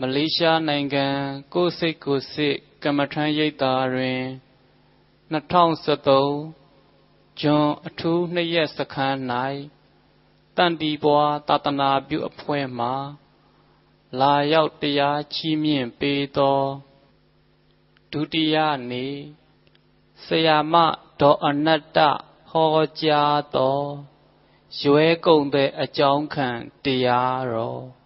မလေးရှားနိုင်ငံကိုစိတ်ကိုစစ်ကမ္မထမ်းရိပ်သာတွင်2013ဂျွန်အထူးနှစ်ရက်စခန်း၌တန်တီပွားသာသနာပြုအဖွဲ့မှလာရောက်တရားချီးမြှင့်ပေးသောဒုတိယနေ့ဆရာမဒေါ်အနတ္တဟောကြားသောရွဲကုန်တဲ့အကြောင်းခံတရားတော်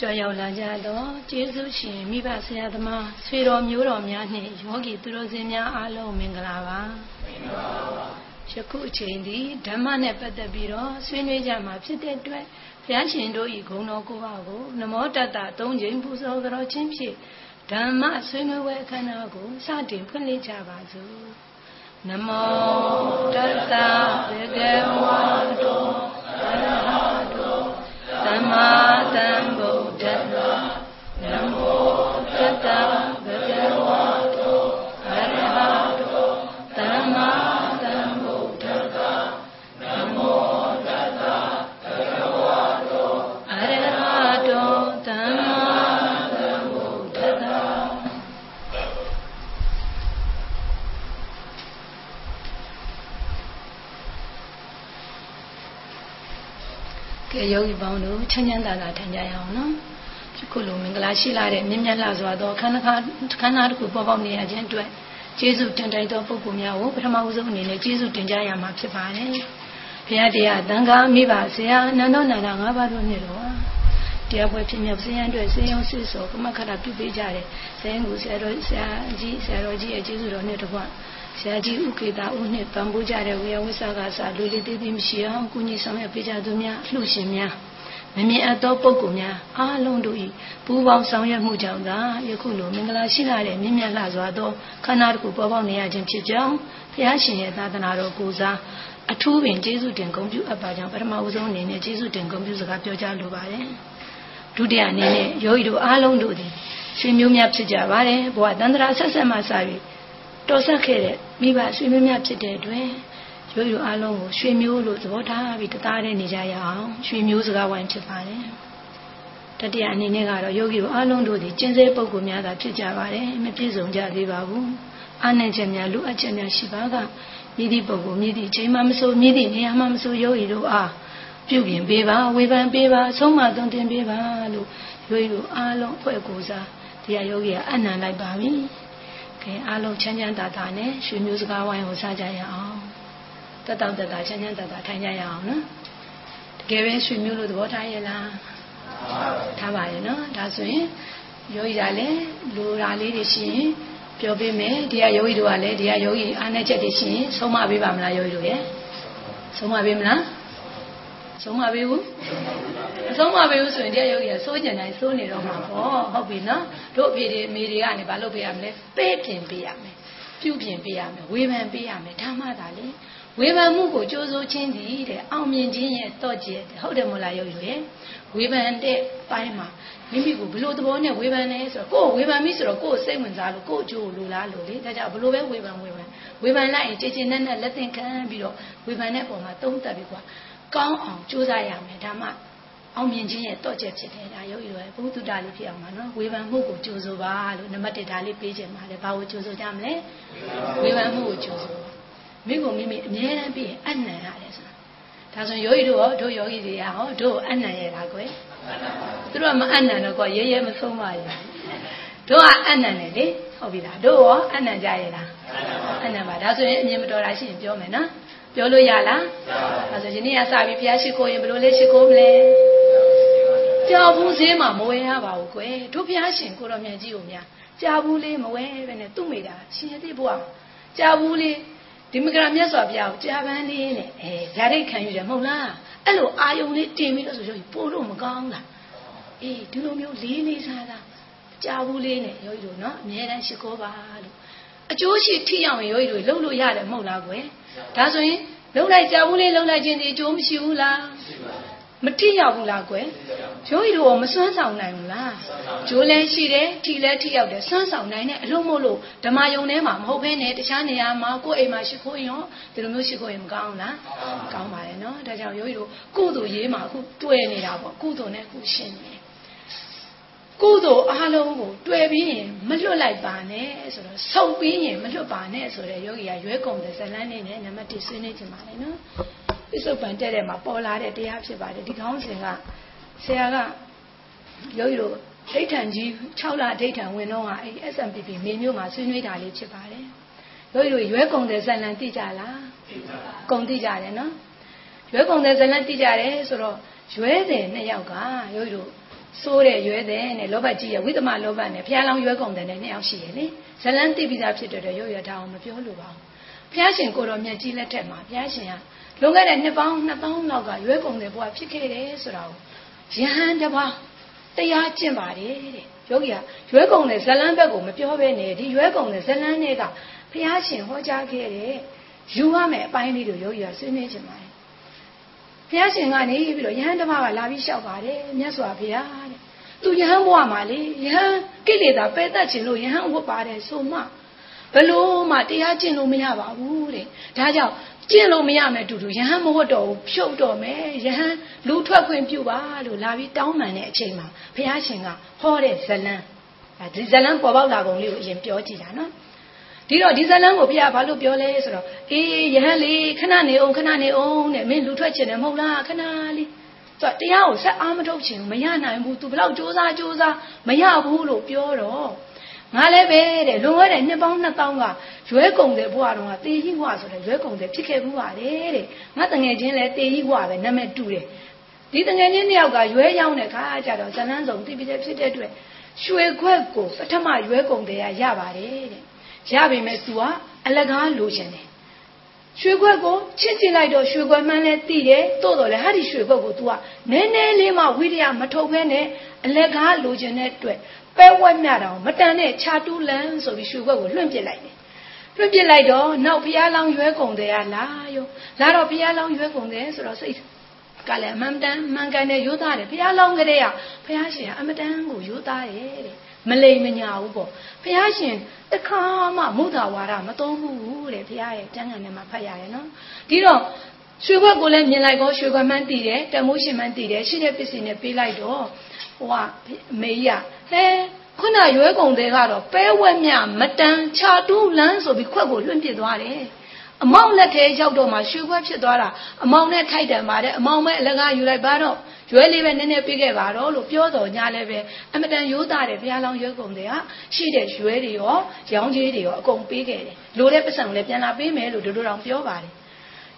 ကြော်ရောက်လာကြတော့ကျေးဇူးရှင်မိဘဆရာသမားဆွေတော်မျိုးတော်များနှင့်ယောဂီသူတော်စင်များအားလုံးမင်္ဂလာပါမင်္ဂလာပါယခုအချိန်ဒီဓမ္မနဲ့ပတ်သက်ပြီးတော့ဆွေးနွေးကြမှာဖြစ်တဲ့အတွက်ဘုရားရှင်တို့ဤဂုဏ်တော်ကိုပါကိုနမောတတ္တသုံးချိန်ပူဇော်ကြောခြင်းဖြင့်ဓမ္မဆွေးနွေးပွဲအခမ်းအနားကိုစတင်ဖွင့်လှစ်ကြပါစို့နမောတတ္တဘေကဝါတောအရဟတောသမ္မာသမ္ဗုဒ္ဓ တ္တနမောတတ္တဘေကဝါတောအရဟတောသမ္မာကဲယောဂီပေါင်းတို့ချမ်းချမ်းသာသာထိုင်ကြရအောင်နော် ခုလိုမင်္ဂလာရှိလာတဲ့မြင့်မြတ်လှစွာသောခန္ဓာခန္ဓာတစ်ခုပေါ်ပေါက်နေရခြင်းအတွက်ကျေးဇူးတင်တိုင်းသောပုဂ္ဂိုလ်များကိုပထမဦးဆုံးအနေနဲ့ကျေးဇူးတင်ကြရမှာဖြစ်ပါတယ်ဘုရားတရားသံဃာမိဘဆရာနန္ဒောနန္ဒ၅ပါးတို့နဲ့တော့တရားပွဲဖြစ်မြောက်ဆင်းရဲအတွက်ဆင်းရဲစစ်စောကမခရပြုပေးကြတယ်ဆင်းရဲကိုဆရာတော်ဆရာကြီးဆရာတော်ကြီးရဲ့ကျေးဇူးတော်နဲ့တကွဆရာကြီးဥကေတာဦးနဲ့ပံပိုးကြတဲ့ဝေယဝိဆာကစာလူလေးသေးသေးမရှိအောင်ကုညီဆောင်ရွက်ပေးကြသူများလှူရှင်များ မမြင်အပ်သောပုဂ္ဂိုလ်များအားလုံးတို့၏ပူးပေါင်းဆောင်ရွက်မှုကြောင့်သာယခုလိုမင်္ဂလာရှိလာတဲ့မြင့်မြတ်လှစွာသောခန္ဓာတစ်ခုပေါ်ပေါက်နေရခြင်းဖြစ်ကြောင်းဘုရားရှင်ရဲ့သာသနာတော်ကိုစားအထူးပင်ကျေးဇူးတင်ဂုဏ်ပြုအပ်ပါကြောင်းပထမဦးဆုံးအနေနဲ့ကျေးဇူးတင်ဂုဏ်ပြုစကားပြောကြားလိုပါတယ်ဒုတိယအနေနဲ့ယောဂီတို့အားလုံးတို့သည်ရှင်မျိုးများဖြစ်ကြပါတယ်ဘဝတန္တရာဆက်ဆက်မှစ၍တော်ဆက်ခဲ့တဲ့မိဘဆွေမျိုးများဖြစ်တဲ့အတွက် ရွေးရွအားလုံးကိုရွှေမျိုးလို့သဘောထားပြီးတသားတည်းနေကြရအောင်ရွှေမျိုးစကားဝိုင်းဖြစ်ပါတယ်တတိယအနေနဲ့ကတော့ယောဂီတို့အားလုံးတို့ဒီကျင့်စေပုဂ္ဂိုလ်များသာဖြစ်ကြပါတယ်မပြည့်စုံကြသေးပါဘူးအားနဲ့ချက်များလူအပ်ချက်များရှိပါကမြည်သည့်ပုဂ္ဂိုလ်မြည်သည့်ချိန်မှမဆိုမြည်သည့်နေရာမှမဆိုယောဂီတို့အားပြုပြင်ပေးပါဝေဖန်ပေးပါဆုံးမသွန်သင်ပေးပါလို့ယောဂီတို့အားလုံးအဖွဲ့ကိုယ်စားတရားယောဂီကအနံလိုက်ပါပြီကဲအားလုံးချမ်းချမ်းသာသာနဲ့ရွှေမျိုးစကားဝိုင်းကိုစားကြရအောင် တက်တောင့်တက်တာချမ်းချမ်းသာသာထိုင်ကြရအောင်နော်တကယ်ပဲရွှေမျိုးလို့သဘောထားရဲ့လားထားပါရဲ့နော်ဒါဆိုရင်ယောဂီကလည်းလိုရာလေးတွေရှိရင်ပြောပေးမယ်ဒီကယောဂီတို့ကလည်းဒီကယောဂီအားနဲ့ချက်တွေရှိရင်ဆုံးမပေးပါမလားယောဂီတို့ရဲ့ဆုံးမပေးမလားဆုံးမပေးဘူးအဆုံးမပေးဘူးဆိုရင်တရားယောဂီကစိုးကျင်တိုင်းစိုးနေတော့မှာပေါ့ဟုတ်ပြီနော်တို့အဖေတွေအမေတွေကနေဘာလုပ်ပေးရမလဲပေးပြင်ပေးရမယ်ပြုပြင်ပေးရမယ်ဝေဖန်ပေးရမယ်ဓမ္မသာလေ ဝေဖန်မှုကိုကြိုးစိုးခြင်းသည်တဲ့အောင်မြင်ခြင်းရဲ့တော့ကျဲဟုတ်တယ်မို့လားယောဂီရဲ့ဝေဖန်တဲ့ပိုင်းမှာမိမိကိုဘလို့သဘောနဲ့ဝေဖန်နေဆိုတော့ကိုယ်ဝေဖန်ပြီဆိုတော့ကိုယ်စိတ်ဝင်စားလို့ကိုယ်အကျိုးလိုလားလို့လေဒါကြောင့်ဘလို့ပဲဝေဖန်ဝေဖန်ဝေဖန်လိုက်ရင်ကြည်ကျင်နဲ့နဲ့လက်သင်ခံပြီးတော့ဝေဖန်တဲ့ပုံမှာသုံးသပ်ပြီးကွာကောင်းအောင်ကြိုးစားရမယ်ဒါမှအောင်မြင်ခြင်းရဲ့တော့ကျက်ဖြစ်တယ်ဒါရုပ်ရည်ဘုသူတ္တလေးဖြစ်အောင်ပါနော်ဝေဖန်မှုကိုကြိုးစိုးပါလို့နံပါတ်1ဒါလေးပေးခြင်းပါလေဘာကိုကြိုးစိုးကြမလဲဝေဖန်မှုကိုကြိုးစိုး မိကိုမိမိအမြဲတမ်းပြီးရင်အနံ့ရတယ်ဆိုတာဒါဆိုယောဂီတို့ရောတို့ယောဂီတွေကဟောတို့အနံ့ရတာကွယ်သူတို့ကမအနံ့တော့ကွာရဲရဲမဆုံးပါဘူးတို့ကအနံ့တယ်လေဟုတ်ပြီလားတို့ရောအနံ့ကြရလားအနံ့ပါဒါဆိုရင်အမြင်မတော်တာရှိရင်ပြောမယ်နော်ပြောလို့ရလားအဲဆိုယနေ့ကစပြီးဘုရားရှိခိုးရင်ဘယ်လိုလဲရှိခိုးမလဲကြောက်ဘူးဈေးမှာမဝဲရပါဘူးကွယ်တို့ဘုရားရှင်ကိုတော်မြတ်ကြီးကိုများကြာဘူးလေးမဝဲပဲနဲ့သူ့မိတာရှင်ရသေးဘုရားကြာဘူးလေး ဒီမကရာမြတ်စွာဘုရားကိုကြာပန်းလေးနဲ့အဲဓာတ်ရိတ်ခံယူတယ်မဟုတ်လားအဲ့လိုအာယုံလေးတင်ပြီးတော့ဆိုရင်ပို့လို့မကောင်းလားအေးဒီလိုမျိုးလေးလေးစားစားကြာဘူးလေးနဲ့ယောဂီတို့နော်အမြဲတမ်းရှိခိုးပါလို့အကျိုးရှိထိအောင်ယောဂီတို့လှုပ်လို့ရတယ်မဟုတ်လားကွယ်ဒါဆိုရင်လှုပ်လိုက်ကြာဘူးလေးလှုပ်လိုက်ခြင်းဒီအကျိုးမရှိဘူးလား မထိရောက်ဘူးလားကွယ်ရိုးရီတို့မစွမ်းဆောင်နိုင်ဘူးလားဂျိုးလည်းရှိတယ်ထီလည်းထိရောက်တယ်စွမ်းဆောင်နိုင်တဲ့အလို့မို့လို့ဓမ္မယုံထဲမှာမဟုတ်ဘဲနဲ့တခြားနေရာမှာကိုယ်အိမ်မှာရှိခိုးရင်ဒီလိုမျိုးရှိခိုးရင်မကောင်းဘူးလားကောင်းပါရဲ့နော်ဒါကြောင့်ရိုးရီတို့ကုသိုလ်ရေးမှာအခုတွေ့နေတာပေါ့ကုသိုလ်နဲ့ကုရှင်းနေကုသိုလ်အားလုံးကိုတွေ့ပြီးရင်မလွတ်လိုက်ပါနဲ့ဆိုတော့ဆုံပြီးရင်မလွတ်ပါနဲ့ဆိုတဲ့ယောဂီကရွဲကုန်တဲ့ဇလန်းနေနဲ့နံပါတ်1ဆွေးနွေးချင်ပါလေနော် ပြစ္ဆုတ်ပံတက်တဲ့မှာပေါ်လာတဲ့တရားဖြစ်ပါတယ်ဒီကောင်းစဉ်ကဆရာကယောဂီတို့ဒိဋ္ဌံကြီး6လဒိဋ္ဌံဝင်တော့ကအဲ SMPP မေမျိုးမှာဆွေးနွေးတာလေးဖြစ်ပါတယ်ယောဂီတို့ရွဲကုန်တဲ့ဇလန်းသိကြလားသိကြပါကုန်သိကြတယ်နော်ရွဲကုန်တဲ့ဇလန်းသိကြတယ်ဆိုတော့ရွဲတဲ့နှစ်ယောက်ကယောဂီတို့စိုးတဲ့ရွဲတဲ့နဲ့လောဘကြီးရဲ့ဝိသမလောဘနဲ့ဘုရားလောင်းရွဲကုန်တဲ့နဲ့နှစ်ယောက်ရှိရလေဇလန်းသိပြီးသားဖြစ်တဲ့တော့ရုပ်ရထားအောင်မပြောလို့ပါဘူးဘုရားရှင်ကိုတော်မြတ်ကြီးလက်ထက်မှာဘုရားရှင်က လွန်ခဲ့တဲ့နှစ်ပေါင်း2000လောက်ကရွဲကုန်တဲ့ဘဝဖြစ်ခဲ့တယ်ဆိုတာကိုယဟန်တပါးတရားကျင့်ပါတယ်တဲ့ယောဂီကရွဲကုန်တဲ့ဇလန်းဘက်ကိုမပြောဘဲနဲ့ဒီရွဲကုန်တဲ့ဇလန်းတွေကဘုရားရှင်ဟောကြားခဲ့တဲ့ယူရမယ်အပိုင်းလေးကိုယောဂီကဆွေးနွေးချင်ပါတယ်ဘုရားရှင်ကနေပြီးတော့ယဟန်တပါးကလာပြီးလျှောက်ပါတယ်မြတ်စွာဘုရားတဲ့သူယဟန်ဘဝမှာလေယဟန်ကိလေသာပယ်တတ်ခြင်းလို့ယဟန်ဝတ်ပါတယ်ဆိုမှဘလို့မှတရားကျင့်လို့မရပါဘူးတဲ့ဒါကြောင့် ကျင့်လို့မရမယ်တူတူယဟန်မဝတ်တော့ဘူးဖြုတ်တော့မယ်ယဟန်လူထွက်ခွင့်ပြုပါလို့လာပြီးတောင်းပန်တဲ့အချိန်မှာဘုရားရှင်ကဟောတဲ့ဇလန်းဒီဇလန်းပေါ်ပေါက်လာကုန်လေးကိုအရင်ပြောကြည့်တာနော်ဒီတော့ဒီဇလန်းကိုဘုရားဘာလို့ပြောလဲဆိုတော့အေးယဟန်လေးခဏနေအောင်ခဏနေအောင်တဲ့မင်းလူထွက်ချင်တယ်မဟုတ်လားခဏလေးသူကတရားကိုဆက်အားမထုတ်ချင်ဘူးမရနိုင်ဘူး तू ဘလောက်စူးစမ်းစူးစမ်းမရဘူးလို့ပြောတော့ ငါလည်းပဲတဲ့လွန်ခဲ့တဲ့နှစ်ပေါင်း2000ကရွဲကုန်တဲ့ဘဝတုန်းကတေကြီးဘဝဆိုတဲ့ရွဲကုန်တဲ့ဖြစ်ခဲ့ဘူးပါတယ်တဲ့ငါတငယ်ချင်းလည်းတေကြီးဘဝပဲနာမည်တူတယ်ဒီတငယ်ချင်းတယောက်ကရွဲရောက်တဲ့ခါကျတော့ဇလန်းဆောင်တိပိတဲ့ဖြစ်တဲ့အတွက်ရွှေခွက်ကိုပထမရွဲကုန်တဲ့ရရပါတယ်တဲ့ရပြီမဲ့ तू ကအလကားလိုချင်တယ်ရွှေခွက်ကိုချစ်ကြည့်လိုက်တော့ရွှေခွက်မှန်းလဲသိတယ်တိုးတော်လဲဟာဒီရွှေခွက်ကို तू ကနည်းနည်းလေးမှဝိရိယမထုတ်ဘဲနဲ့အလက်ကားလိုချင်တဲ့အတွက် ပဲဝက်မြတာမတန်တဲ့ခြာတူးလန်းဆိုပြီးရွှေခွက်ကိုလွှင့်ပစ်လိုက်တယ်လွှင့်ပစ်လိုက်တော့နောက်ဘုရားလောင်းရွဲကုန်တယ်ကလာရောလာတော့ဘုရားလောင်းရွဲကုန်တယ်ဆိုတော့စိတ်ကလည်းအမှန်တန်မှန်ကန်တဲ့ရိုးသားတယ်ဘုရားလောင်းကလေးကဘုရားရှင်ကအမတန်ကိုရိုးသားတယ်တဲ့မလိမ်မညာဘူးပေါ့ဘုရားရှင်တခါမှမုဒ္ဒဝါဒမသုံးဘူးတဲ့ဘုရားရဲ့ကျမ်းဂန်ထဲမှာဖတ်ရတယ်နော်ဒီတော့ရွှေခွက်ကိုလည်းမြင်လိုက်တော့ရွှေခွက်မှန်းတည်တယ်တမိုးရှင်မှန်းတည်တယ်ရှိတဲ့ပစ္စည်းနဲ့ပေးလိုက်တော့ ဟိုကမေကြီးကဟဲခုနရွဲကုန်တဲ့ကတော့ပဲဝက်မြမတန်ခြာတူးလန်းဆိုပြီးခွက်ကိုလွှင့်ပစ်သွားတယ်အမောင်လက်ထဲရောက်တော့မှရွှေခွက်ဖြစ်သွားတာအမောင်နဲ့ထိုက်တယ်ပါတယ်အမောင်ပဲအလကားယူလိုက်ပါတော့ရွဲလေးပဲနည်းနည်းပြခဲ့ပါတော့လို့ပြောတော်ညာလည်းပဲအမတန်ရိုးသားတယ်ဘုရားလောင်းရွဲကုန်တယ်ဟာရှိတဲ့ရွဲတွေရောရောင်းကြီးတွေရောအကုန်ပေးခဲ့တယ်လိုတဲ့ပတ်စံလည်းပြန်လာပေးမယ်လို့တို့တို့တောင်ပြောပါတယ်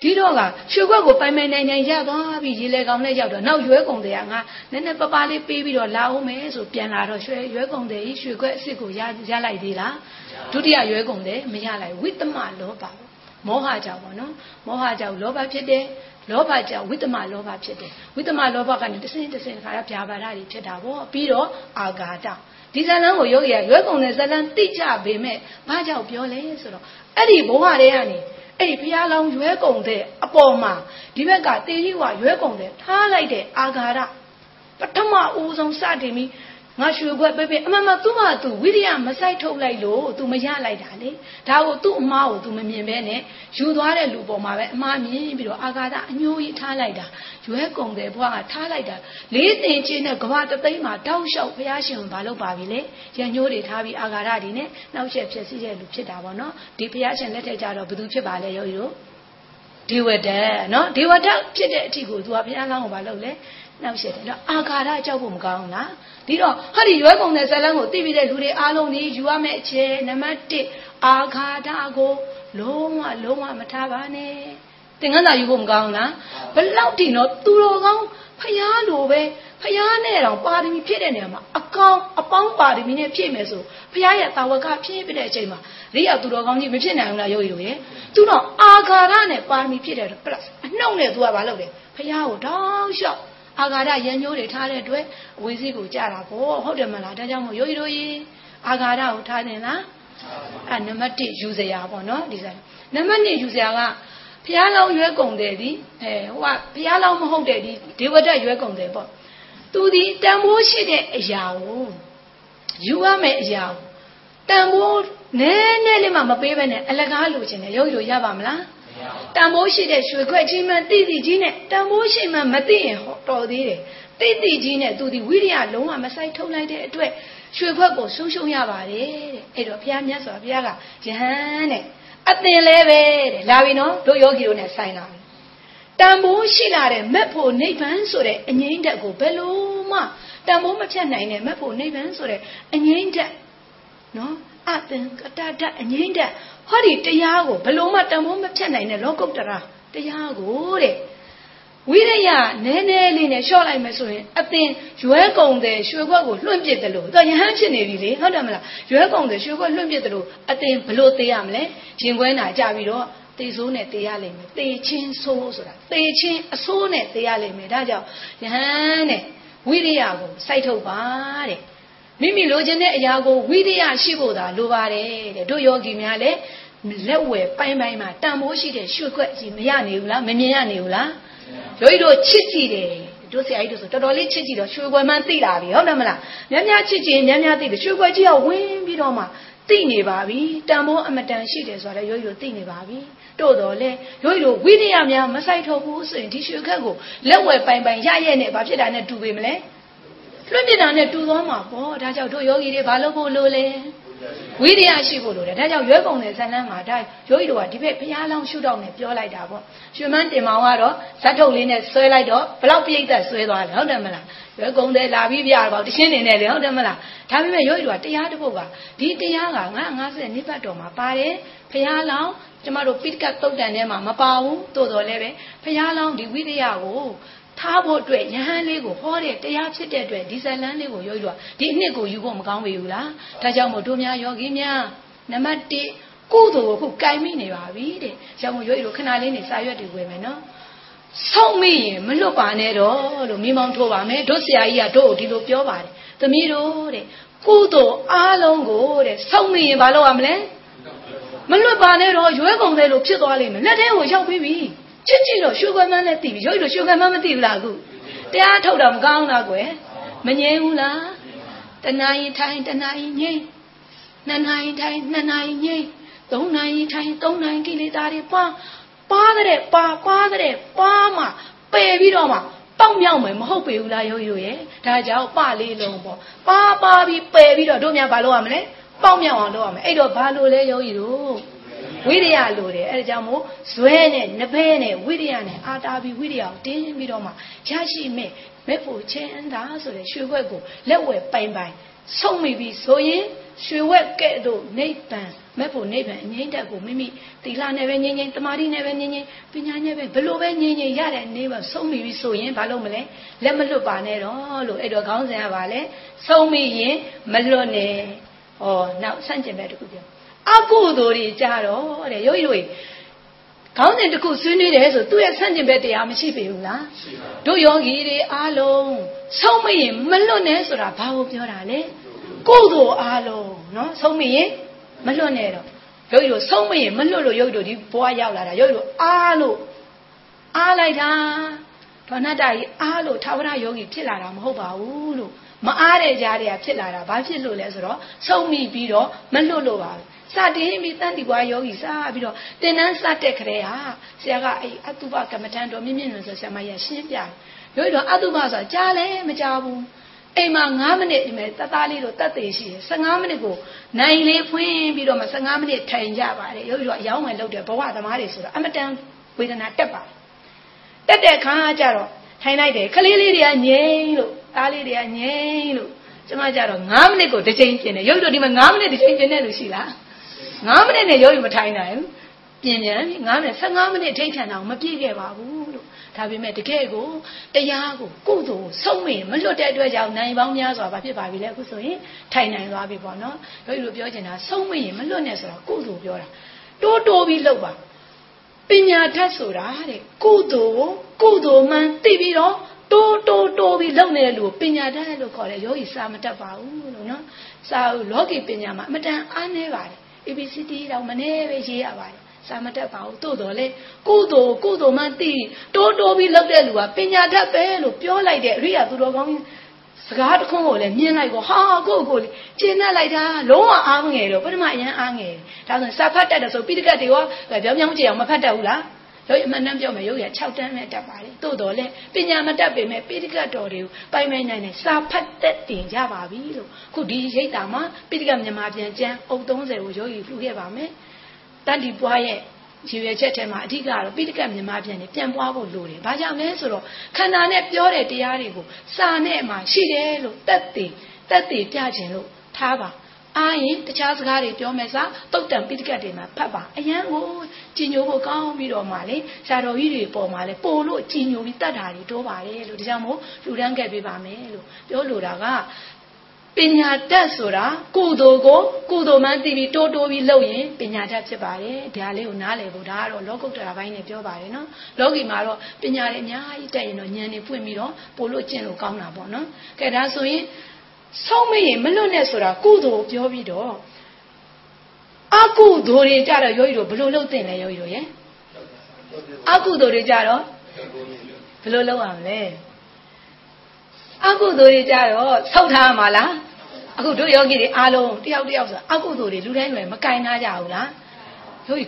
ဒီတော့ကရွှေခွက်ကိုပိုင်ပိုင်နိုင်နိုင်ရသွားပြီးရေလေကောင်နဲ့ရောက်တော့နောက်ရွဲကုန်တယ်ကငါနည်းနည်းပပလေးပေးပြီးတော့လာအောင်မယ်ဆိုပြန်လာတော့ရွှေရွဲကုန်တယ်ရွှေခွက်အစ်စ်ကိုရရလိုက်သေးလားဒုတိယရွဲကုန်တယ်မရလိုက်ဝိတ္တမလောဘမောဟကြောင့်ပေါ့နော်မောဟကြောင့်လောဘဖြစ်တယ်လောဘကြောင့်ဝိတ္တမလောဘဖြစ်တယ်ဝိတ္တမလောဘကနေတစ်စင်းတစ်စင်းခါရဗျာပါဒတွေဖြစ်တာပေါ့ပြီးတော့အာဃာတဒီဇလန်းကိုရုပ်ရရွဲကုန်တဲ့ဇလန်းတိကြပေမဲ့ဘာကြောင့်ပြောလဲဆိုတော့အဲ့ဒီဘဝတွေကနေ အဲ့ဒီဘုရားလောင်းရွဲကုန်တဲ့အပေါ်မှာဒီဘက်ကတေကြီးကရွဲကုန်တဲ့ထားလိုက်တဲ့အာဃာတပထမဦးဆုံးစတင်ပြီး ငါရွှေဘွက်ပဲပဲအမှန်မှသူ့မှာသူဝိရိယမစိုက်ထုတ်လိုက်လို့သူမရလိုက်တာလေဒါကိုသူ့အမားကိုသူမမြင်ပဲနဲ့ယူသွားတဲ့လူပေါ်မှာပဲအမားမြင်ပြီးတော့အာဃာတအညှိုးကြီးထားလိုက်တာရွဲကုန်တယ်ဘွားကထားလိုက်တာလေးသင်ချင်းနဲ့ကဘာတသိမ်းမှာတောက်လျှောက်ဘုရားရှင်ဘာလုပ်ပါပြီလဲရညှိုးတွေထားပြီးအာဃာတတွေနဲ့နှောက်ရက်ဖြစ်စီတဲ့လူဖြစ်တာပေါ့နော်ဒီဘုရားရှင်လက်ထက်ကြတော့ဘသူဖြစ်ပါလဲယောဂီတို့ဒေဝဒတ်နော်ဒေဝဒတ်ဖြစ်တဲ့အထီကိုသူကဘုရားလောင်းကိုဘာလုပ်လဲနှောက်ရက်တယ်တော့အာဃာတကြောက်ဖို့မကောင်းဘူးလား ဒီတော့ဟာဒီရွဲကုန်တဲ့ဇလန်းကိုသိပြီးတဲ့လူတွေအားလုံးဒီယူရမယ့်အခြေနံပါတ်1အာဃာတကိုလုံးဝလုံးဝမထားပါနဲ့သင်္ကန်းသာယူဖို့မကောင်းလားဘလောက်တင်တော့သူတော်ကောင်းဖျားလိုပဲဖျားနဲ့တော့ပါရမီဖြည့်တဲ့နေရာမှာအကောင်အပေါင်းပါရမီနဲ့ဖြည့်မယ်ဆိုဖျားရဲ့တာဝကဖြည့်ပြတဲ့အချိန်မှာရိယသူတော်ကောင်းကြီးမဖြစ်နိုင်ဘူးလားယောဂီတို့ရဲ့သူတော့အာဃာရနဲ့ပါရမီဖြည့်တဲ့ plus အနှုတ်နဲ့သူကဘာလုပ်လဲဖျားကိုတောင်းလျှောက် အာဃာတရန်ညိုးတွေထားတဲ့အတွက်အဝေးစီးကိုကြတာပေါ့ဟုတ်တယ်မလားဒါကြောင့်မို့ယောဂီတို့ကြီးအာဃာတကိုထားတယ်လားအဲနံပါတ်1ယူစရာပေါ့နော်ဒီစားနံပါတ်2ယူစရာကဘုရားလောင်းရွဲကုန်တယ်ဒီအဲဟိုကဘုရားလောင်းမဟုတ်တဲ့ဒီဒေဝဒတ်ရွဲကုန်တယ်ပေါ့သူဒီတန်ဖိုးရှိတဲ့အရာကိုယူရမယ့်အရာကိုတန်ဖိုးနည်းနည်းလေးမှမပေးဘဲနဲ့အလကားလိုချင်တယ်ရုပ်ရရပါမလား တန်ဖိုးရှိတဲ့ရွှေခွက်ကြီးမှတိတိကြီးနဲ့တန်ဖိုးရှိမှမသိရင်ဟောတော်သေးတယ်တိတိကြီးနဲ့သူဒီဝိရိယလုံးဝမဆိုင်ထုတ်လိုက်တဲ့အတွက်ရွှေခွက်ကိုဆုံးရှုံးရပါတယ်တဲ့အဲ့တော့ဘုရားမြတ်စွာဘုရားကယဟန်တဲ့အသင်လဲပဲတဲ့လာပြီနော်တို့ယောဂီတို့နဲ့ဆိုင်လာပြီတန်ဖိုးရှိလာတဲ့မက်ဖို့နိဗ္ဗာန်ဆိုတဲ့အငိမ့်တက်ကိုဘယ်လို့မှတန်ဖိုးမဖြတ်နိုင်တဲ့မက်ဖို့နိဗ္ဗာန်ဆိုတဲ့အငိမ့်တက်နော်အသင်ကတတအငိမ့်တက် ဟောဒီတရားကိုဘယ်လို့မှတန်ဖိုးမဖြတ်နိုင်တဲ့လောကုတ္တရာတရားကိုတဲ့ဝိရိယနည်းနည်းလေးနဲ့လျှော့လိုက်မယ်ဆိုရင်အသင်ရွဲကုန်တဲ့ရွှေခွက်ကိုလွှင့်ပစ်တယ်လို့သူယဟန်ဖြစ်နေပြီလေဟုတ်တယ်မလားရွဲကုန်တဲ့ရွှေခွက်လွှင့်ပစ်တယ်လို့အသင်ဘလို့သေးရမလဲရင်ခွဲနာကြပြီးတော့သေဆိုးနဲ့သေရလိမ့်မယ်သေချင်းဆိုးဆိုတာသေချင်းအဆိုးနဲ့သေရလိမ့်မယ်ဒါကြောင့်ယဟန်နဲ့ဝိရိယကိုစိုက်ထုတ်ပါတဲ့ မိမိလိုချင်တဲ့အရာကိုဝိရိယရှိဖို့သာလိုပါတယ်တဲ့တို့ယောဂီများလည်းလက်ဝယ်ပိုင်းပိုင်းမှာတန်ဖိုးရှိတဲ့ရွှေခွက်ကြီးမရနေဘူးလားမမြင်ရနေဘူးလားတို့ကြီးတို့ချစ်ကြည့်တယ်တို့ဆရာကြီးတို့ဆိုတော်တော်လေးချစ်ကြည့်တော့ရွှေခွက်မှန်းသိလာပြီဟုတ်တယ်မလားများများချစ်ကြည့်များများသိတယ်ရွှေခွက်ကြီးကဝင်းပြီးတော့မှသိနေပါပြီတန်ဖိုးအမတန်ရှိတယ်ဆိုတာရိုးရိုးသိနေပါပြီတို့တော့လေရိုးရိုးဝိရိယများမဆိုင်ထုတ်ဘူးဆိုရင်ဒီရွှေခက်ကိုလက်ဝယ်ပိုင်ပိုင်ရရဲ့နဲ့ဘာဖြစ်တာနဲ့တူပေမလဲ လွတ်ပြတာနဲ့တူသွားမှာပေါ့ဒါကြောင့်တို့ယောဂီတွေဘာလုပ်ဖို့လိုလဲဝိရိယရှိဖို့လိုတယ်ဒါကြောင့်ရွေးကုန်တဲ့ဇန်လန်းမှာဒါယောဂီတို့ကဒီဘက်ဘုရားလောင်းရှုတော့နဲ့ပြောလိုက်တာပေါ့ရွှေမန်းတင်မောင်ကတော့ဇတ်ထုတ်လေးနဲ့ဆွဲလိုက်တော့ဘလောက်ပြိဋ္ဌာဆွဲသွားတယ်ဟုတ်တယ်မလားရွေးကုန်တဲ့လာပြီးပြရတော့တရှင်းနေနဲ့လေဟုတ်တယ်မလားဒါပေမဲ့ယောဂီတို့ကတရားတစ်ပုဒ်ကဒီတရားကငါ50နိဗ္ဗတ်တော်မှာပါတယ်ဘုရားလောင်းကျမတို့ပိဋကတ်တုတ်တန်ထဲမှာမပါဘူးတိုးတော်လည်းပဲဘုရားလောင်းဒီဝိရိယကို ထားဖို့အတွက်ယဟန်လေးကိုဟောတဲ့တရားဖြစ်တဲ့အတွက်ဒီဇလန်းလေးကိုယောဂီတို့ဒီအနှစ်ကိုယူဖို့မကောင်းပေဘူးလားဒါကြောင့်မို့တို့များယောဂီများနံပါတ်1ကုသိုလ်ကိုခုကင်မိနေပါပြီတဲ့ကျောင်းမို့ယောဂီတို့ခဏလေးနေစာရွက်တွေဝယ်မယ်နော်ဆုံးမိရင်မလွတ်ပါနဲ့တော့လို့မိမောင်းထိုးပါမယ်တို့ဆရာကြီးကတို့ကိုဒီလိုပြောပါတယ်သမီးတို့တဲ့ကုသိုလ်အားလုံးကိုတဲ့ဆုံးမိရင်ဘာလုပ်ရမလဲမလွတ်ပါနဲ့တော့ရွဲကုန်တယ်လို့ဖြစ်သွားလိမ့်မယ်လက်ထဲကိုရောက်ပြီးပြီ ချစ်ကြည့်တော့ရှုခွမ်းမန်းနဲ့တည်ပြီရုပ်တို့ရှုခွမ်းမန်းမတည်ဘူးလားအခုတရားထုတ်တော့မကောင်းလားကွယ်မငြိမ်းဘူးလားတဏှာရင်ထိုင်တဏှာရင်ငြိမ်းနှစ်နာရီထိုင်နှစ်နာရီငြိမ်းသုံးနာရီထိုင်သုံးနာရီကိလေသာတွေပါပါတဲ့ပါပါတဲ့ပါမှပယ်ပြီးတော့မှပေါက်မြောက်မယ်မဟုတ်ပေဘူးလားရုပ်ရုပ်ရဲ့ဒါကြောင့်ပလေးလုံးပေါ့ပါပါပြီးပယ်ပြီးတော့တို့များဘာလုပ်ရမလဲပေါက်မြောက်အောင်လုပ်ရမယ်အဲ့တော့ဘာလို့လဲရုပ်ရည်တို့ ဝိရိယလိုတယ်အဲဒါကြောင့်မို့ဇွဲနဲ့နဘဲနဲ့ဝိရိယနဲ့အာတာပြီးဝိရိယကိုတင်းပြီးတော့မှရရှိမဲ့မဲ့ဖို့ချင်းသာဆိုတဲ့ရွှေခွက်ကိုလက်ဝဲပိုင်ပိုင်ဆုံးမိပြီဆိုရင်ရွှေဝက်ကဲ့သို့နိဗ္ဗာန်မဲ့ဖို့နိဗ္ဗာန်အငြိမ့်တက်ကိုမိမိသီလနဲ့ပဲငြိမ့်ငြိမ့်တမာတိနဲ့ပဲငြိမ့်ငြိမ့်ပညာနဲ့ပဲဘလို့ပဲငြိမ့်ငြိမ့်ရတဲ့နေပါဆုံးမိပြီဆိုရင်ဘာလို့မလဲလက်မလွတ်ပါနဲ့တော့လို့အဲ့တော့ခေါင်းစဉ်ကပါလဲဆုံးမိရင်မလွတ်နဲ့ဟောနောက်ဆန့်ကျင်ဘက်တစ်ခုပြော အကုသိုလ်တွေကြတော့တဲ့ယောဂီတို့ခေါင်းစဉ်တစ်ခုဆွေးနွေးတယ်ဆိုသူ့ရဲ့ဆန့်ကျင်ဘက်တရားမရှိပေဘူးလားတို့ယောဂီတွေအားလုံးဆုံးမရင်မလွတ်နဲ့ဆိုတာဘာကိုပြောတာလဲကုသိုလ်အားလုံးနော်ဆုံးမရင်မလွတ်နဲ့တော့ယောဂီတို့ဆုံးမရင်မလွတ်လို့ယောဂီတို့ဒီဘဝရောက်လာတာယောဂီတို့အားလို့အားလိုက်တာဒေါနတကြီးအားလို့သာဝရယောဂီဖြစ်လာတာမဟုတ်ပါဘူးလို့မအားတဲ့ကြားတွေကဖြစ်လာတာဘာဖြစ်လို့လဲဆိုတော့ဆုံးမိပြီးတော့မလွတ်လို့ပါဘူး စတင်ပြီးတန်တီကွာယောဂီစပြီးတော့တင်နန်းစတဲ့ခရဲဟာဆရာကအဲ့အတုပကမ္မထံတော်မြင့်မြင့်လို့ဆိုဆရာမကြီးရှင်းပြတယ်ယောဂီတော့အတုပဆိုတာကြားလဲမကြားဘူးအိမ်မှာ9မိနစ်ဒီမဲ့တသားလေးတော့တတ်သေးရှိတယ်15မိနစ်ကိုနိုင်လေးဖွင့်ပြီးတော့မှ15မိနစ်ထိုင်ကြပါတယ်ယောဂီတော့အယောင်းဝင်လုပ်တယ်ဘဝသမားတွေဆိုတော့အမတန်ဝေဒနာတက်ပါတယ်တက်တဲ့ခါကျတော့ထိုင်လိုက်တယ်ခလေးလေးတွေကငြိမ့်လို့သားလေးတွေကငြိမ့်လို့ကျမကြတော့9မိနစ်ကိုတစ်ချိန်ပြင်တယ်ရုပ်တို့ဒီမှာ9မိနစ်တစ်ချိန်ပြင်တယ်လို့ရှိလား 9မိနစ်နဲ့ရုပ်ရမထိုင်နိုင်ဘူးပြင်ပြန်ပြီ9မိနစ်15မိနစ်ထိတ်ထန်အောင်မပြည့်ခဲ့ပါဘူးလို့ဒါပေမဲ့တကယ်ကိုတရားကိုကုသိုလ်ဆုံးမမလွတ်တဲ့အတွက်ကြောင့်နိုင်ပေါင်းများစွာဘာဖြစ်ပါပြီလဲအခုဆိုရင်ထိုင်နိုင်သွားပြီပေါ့နော်ရုပ်တို့ပြောချင်တာဆုံးမရင်မလွတ်နဲ့ဆိုတော့ကုသိုလ်ပြောတာတိုးတိုးပြီးလုပ်ပါပညာထက်ဆိုတာတဲ့ကုသိုလ်ကုသိုလ်မှန်သိပြီးတော့တိုးတိုးတိုးပြီးလုပ်နေတဲ့လူကိုပညာတတ်လို့ခေါ်တယ်ယောဂီစာမတတ်ပါဘူးလို့နော်စာလောကီပညာမှာအမတန်အားနည်းပါတယ် ABCD တော့မနေပဲရေးရပါတယ်စာမတတ်ပါဘူးသို့တော်လေကုသိုလ်ကုသိုလ်မှသိတိုးတိုးပြီးလုပ်တဲ့လူကပညာတတ်ပဲလို့ပြောလိုက်တဲ့အရိယာသူတော်ကောင်းစကားတခွန်းကိုလည်းမြင်လိုက်ကိုဟာကိုကိုလေကျင်းနဲ့လိုက်တာလုံးဝအားငယ်တော့ပထမအရန်အားငယ်ဒါဆိုစာဖတ်တတ်တယ်ဆိုပိဋကတ်တွေရောပြောင်းပြောင်းကြည့်အောင်မဖတ်တတ်ဘူးလား ရုပ်အမှန်တမ်းပြောမယ်ရုပ်ရ6တန်းနဲ့တက်ပါလေတိုးတော်လဲပညာမတက်ပေမဲ့ပိဋကတ်တော်တွေကိုပိုင်ပိုင်နိုင်နိုင်စာဖတ်တတ်တင်ကြပါပြီလို့ခုဒီရိတ်တာမှာပိဋကတ်မြန်မာပြန်ကျမ်းအုပ်30ကိုရုပ်ရည်ဖူးခဲ့ပါမယ်တန်တီပွားရဲ့ရည်ရွယ်ချက်ထဲမှာအဓိကတော့ပိဋကတ်မြန်မာပြန်နေပြန်ပွားဖို့လိုတယ်။ဘာကြောင့်လဲဆိုတော့ခန္ဓာနဲ့ပြောတဲ့တရားတွေကိုစာနဲ့မှရှိတယ်လို့တက်တည်တက်တည်ပြခြင်းလို့ထားပါ။ အားရင်တခြားစကားတွေပြောမယ်စားတုတ်တံပိဋကတ်တွေမှာဖတ်ပါ။အရန်ကိုကြည်ညိုဖို့ကောင်းပြီးတော့မှလေဆရာတော်ကြီးတွေပေါ်မှာလေပို့လို့ကြည်ညိုပြီးတတ်တာတွေတိုးပါတယ်လို့ဒါကြောင့်မို့လူတန်းခဲ့ပေးပါမယ်လို့ပြောလိုတာကပညာတတ်ဆိုတာကုသိုလ်ကိုကုသိုလ်မှသိပြီးတိုးတိုးပြီးလုပ်ရင်ပညာတတ်ဖြစ်ပါတယ်ဒါလေးကိုနားလည်ဖို့ဒါကတော့လောကုတ္တရာဘိုင်းနဲ့ပြောပါတယ်နော်လောကီမှာတော့ပညာတွေအများကြီးတက်ရင်တော့ဉာဏ်တွေပွင့်ပြီးတော့ပို့လို့ကျင့်လို့ကောင်းတာပေါ့နော်ကဲဒါဆိုရင် ဆုံးမရင်မလွတ်နဲ့ဆိုတာကုသိုလ်ပြောပြီးတော့အကုသိုလ်တွေကြတော့ယောဂီတို့ဘယ်လိုလုပ်သင့်လဲယောဂီတို့ရဲ့အကုသိုလ်တွေကြတော့ဘယ်လိုလုပ်ရမလဲအကုသိုလ်တွေကြတော့ဆောက်ထားမှာလားအခုတို့ယောဂီတွေအားလုံးတယောက်တယောက်ဆိုအကုသိုလ်တွေလူတိုင်းလွယ်မကင်နာကြဘူးလား ယောဂီ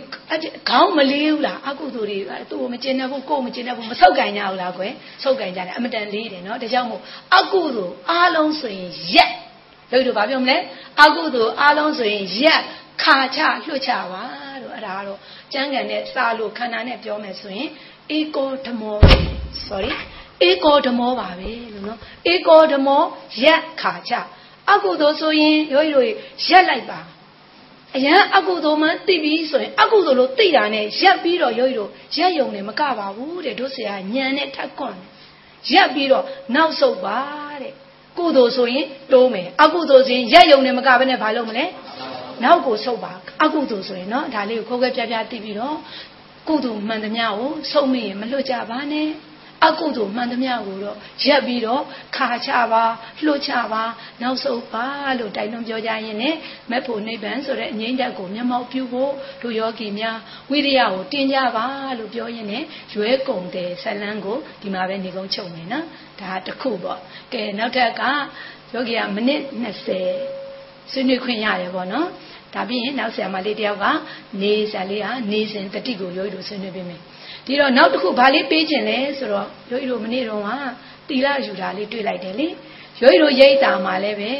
ခေါင်းမလေးဘူးလားအကုသိုလ်တွေသူ့ကိုမကျင်တဲ့ဘူးကိုယ်မကျင်တဲ့ဘူးမဆောက်ကင်ကြဘူးလားကွယ်ဆောက်ကင်ကြတယ်အမတန်လေးတယ်နော်ဒါကြောင့်မို့အကုသိုလ်အားလုံးဆိုရင်ရက်လို့တို့ဘာပြောမလဲအကုသိုလ်အားလုံးဆိုရင်ရက်ခါချလွှတ်ချပါလို့အဲ့ဒါကတော့ကျမ်းဂန်နဲ့စာလို့ခန္ဓာနဲ့ပြောမယ်ဆိုရင်ဧကောဓမော sorry ဧကောဓမောပါပဲလို့နော်ဧကောဓမောရက်ခါချအကုသိုလ်ဆိုရင်ယောဂီတို့ရက်လိုက်ပါ အရန်အကုသိုလ်မှသိပြီဆိုရင်အကုသိုလ်လို့သိတာနဲ့ရက်ပြီးတော့ယောဂီတို့ရက်ယုံနေမကပါဘူးတဲ့တို့ဆရာညံနဲ့ထက်ကွန်ရက်ပြီးတော့နောက်ဆုတ်ပါတဲ့ကုသိုလ်ဆိုရင်တိုးမယ်အကုသိုလ်ဆိုရင်ရက်ယုံနေမကဘဲနဲ့ဘာလုပ်မလဲနောက်ကိုဆုတ်ပါအကုသိုလ်ဆိုရင်เนาะဒါလေးကိုခိုးခဲပြပြသိပြီးတော့ကုသိုလ်မှန်သမျှကိုဆုံးမရင်မလွတ်ကြပါနဲ့ အကုသို့မှန်သမျှကိုတော့ရက်ပြီးတော့ခါချပါလှုပ်ချပါနောက်ဆုံးပါလို့တိုင်လုံးပြောကြရင်လည်းမက်ဖို့နိဗ္ဗာန်ဆိုတဲ့အငိမ့်တက်ကိုမျက်မှောက်ပြုဖို့တို့ယောဂီများဝိရိယကိုတင်ကြပါလို့ပြောရင်လည်းရွဲကုန်တယ်ဇလန်းကိုဒီမှာပဲနေကုန်းချုပ်မယ်နော်ဒါတခုပေါ့ကဲနောက်ထပ်ကယောဂီကမိနစ်20ဆွေးနွေးခွင့်ရတယ်ပေါ့နော်ဒါပြီးရင်နောက်ဆရာမလေးတယောက်ကနေဆရာလေးကနေစဉ်တတိကိုယောဂီတို့ဆွေးနွေးပေးမယ် ဒီတော့နောက်တစ်ခုဘာလေးပေးခြင်းလဲဆိုတော့ယောဂီတို့မနေ့တုန်းကတီလာယူတာလေးတွေ့လိုက်တယ်လေယောဂီတို့ရိတ်တာမှာလည်းပဲ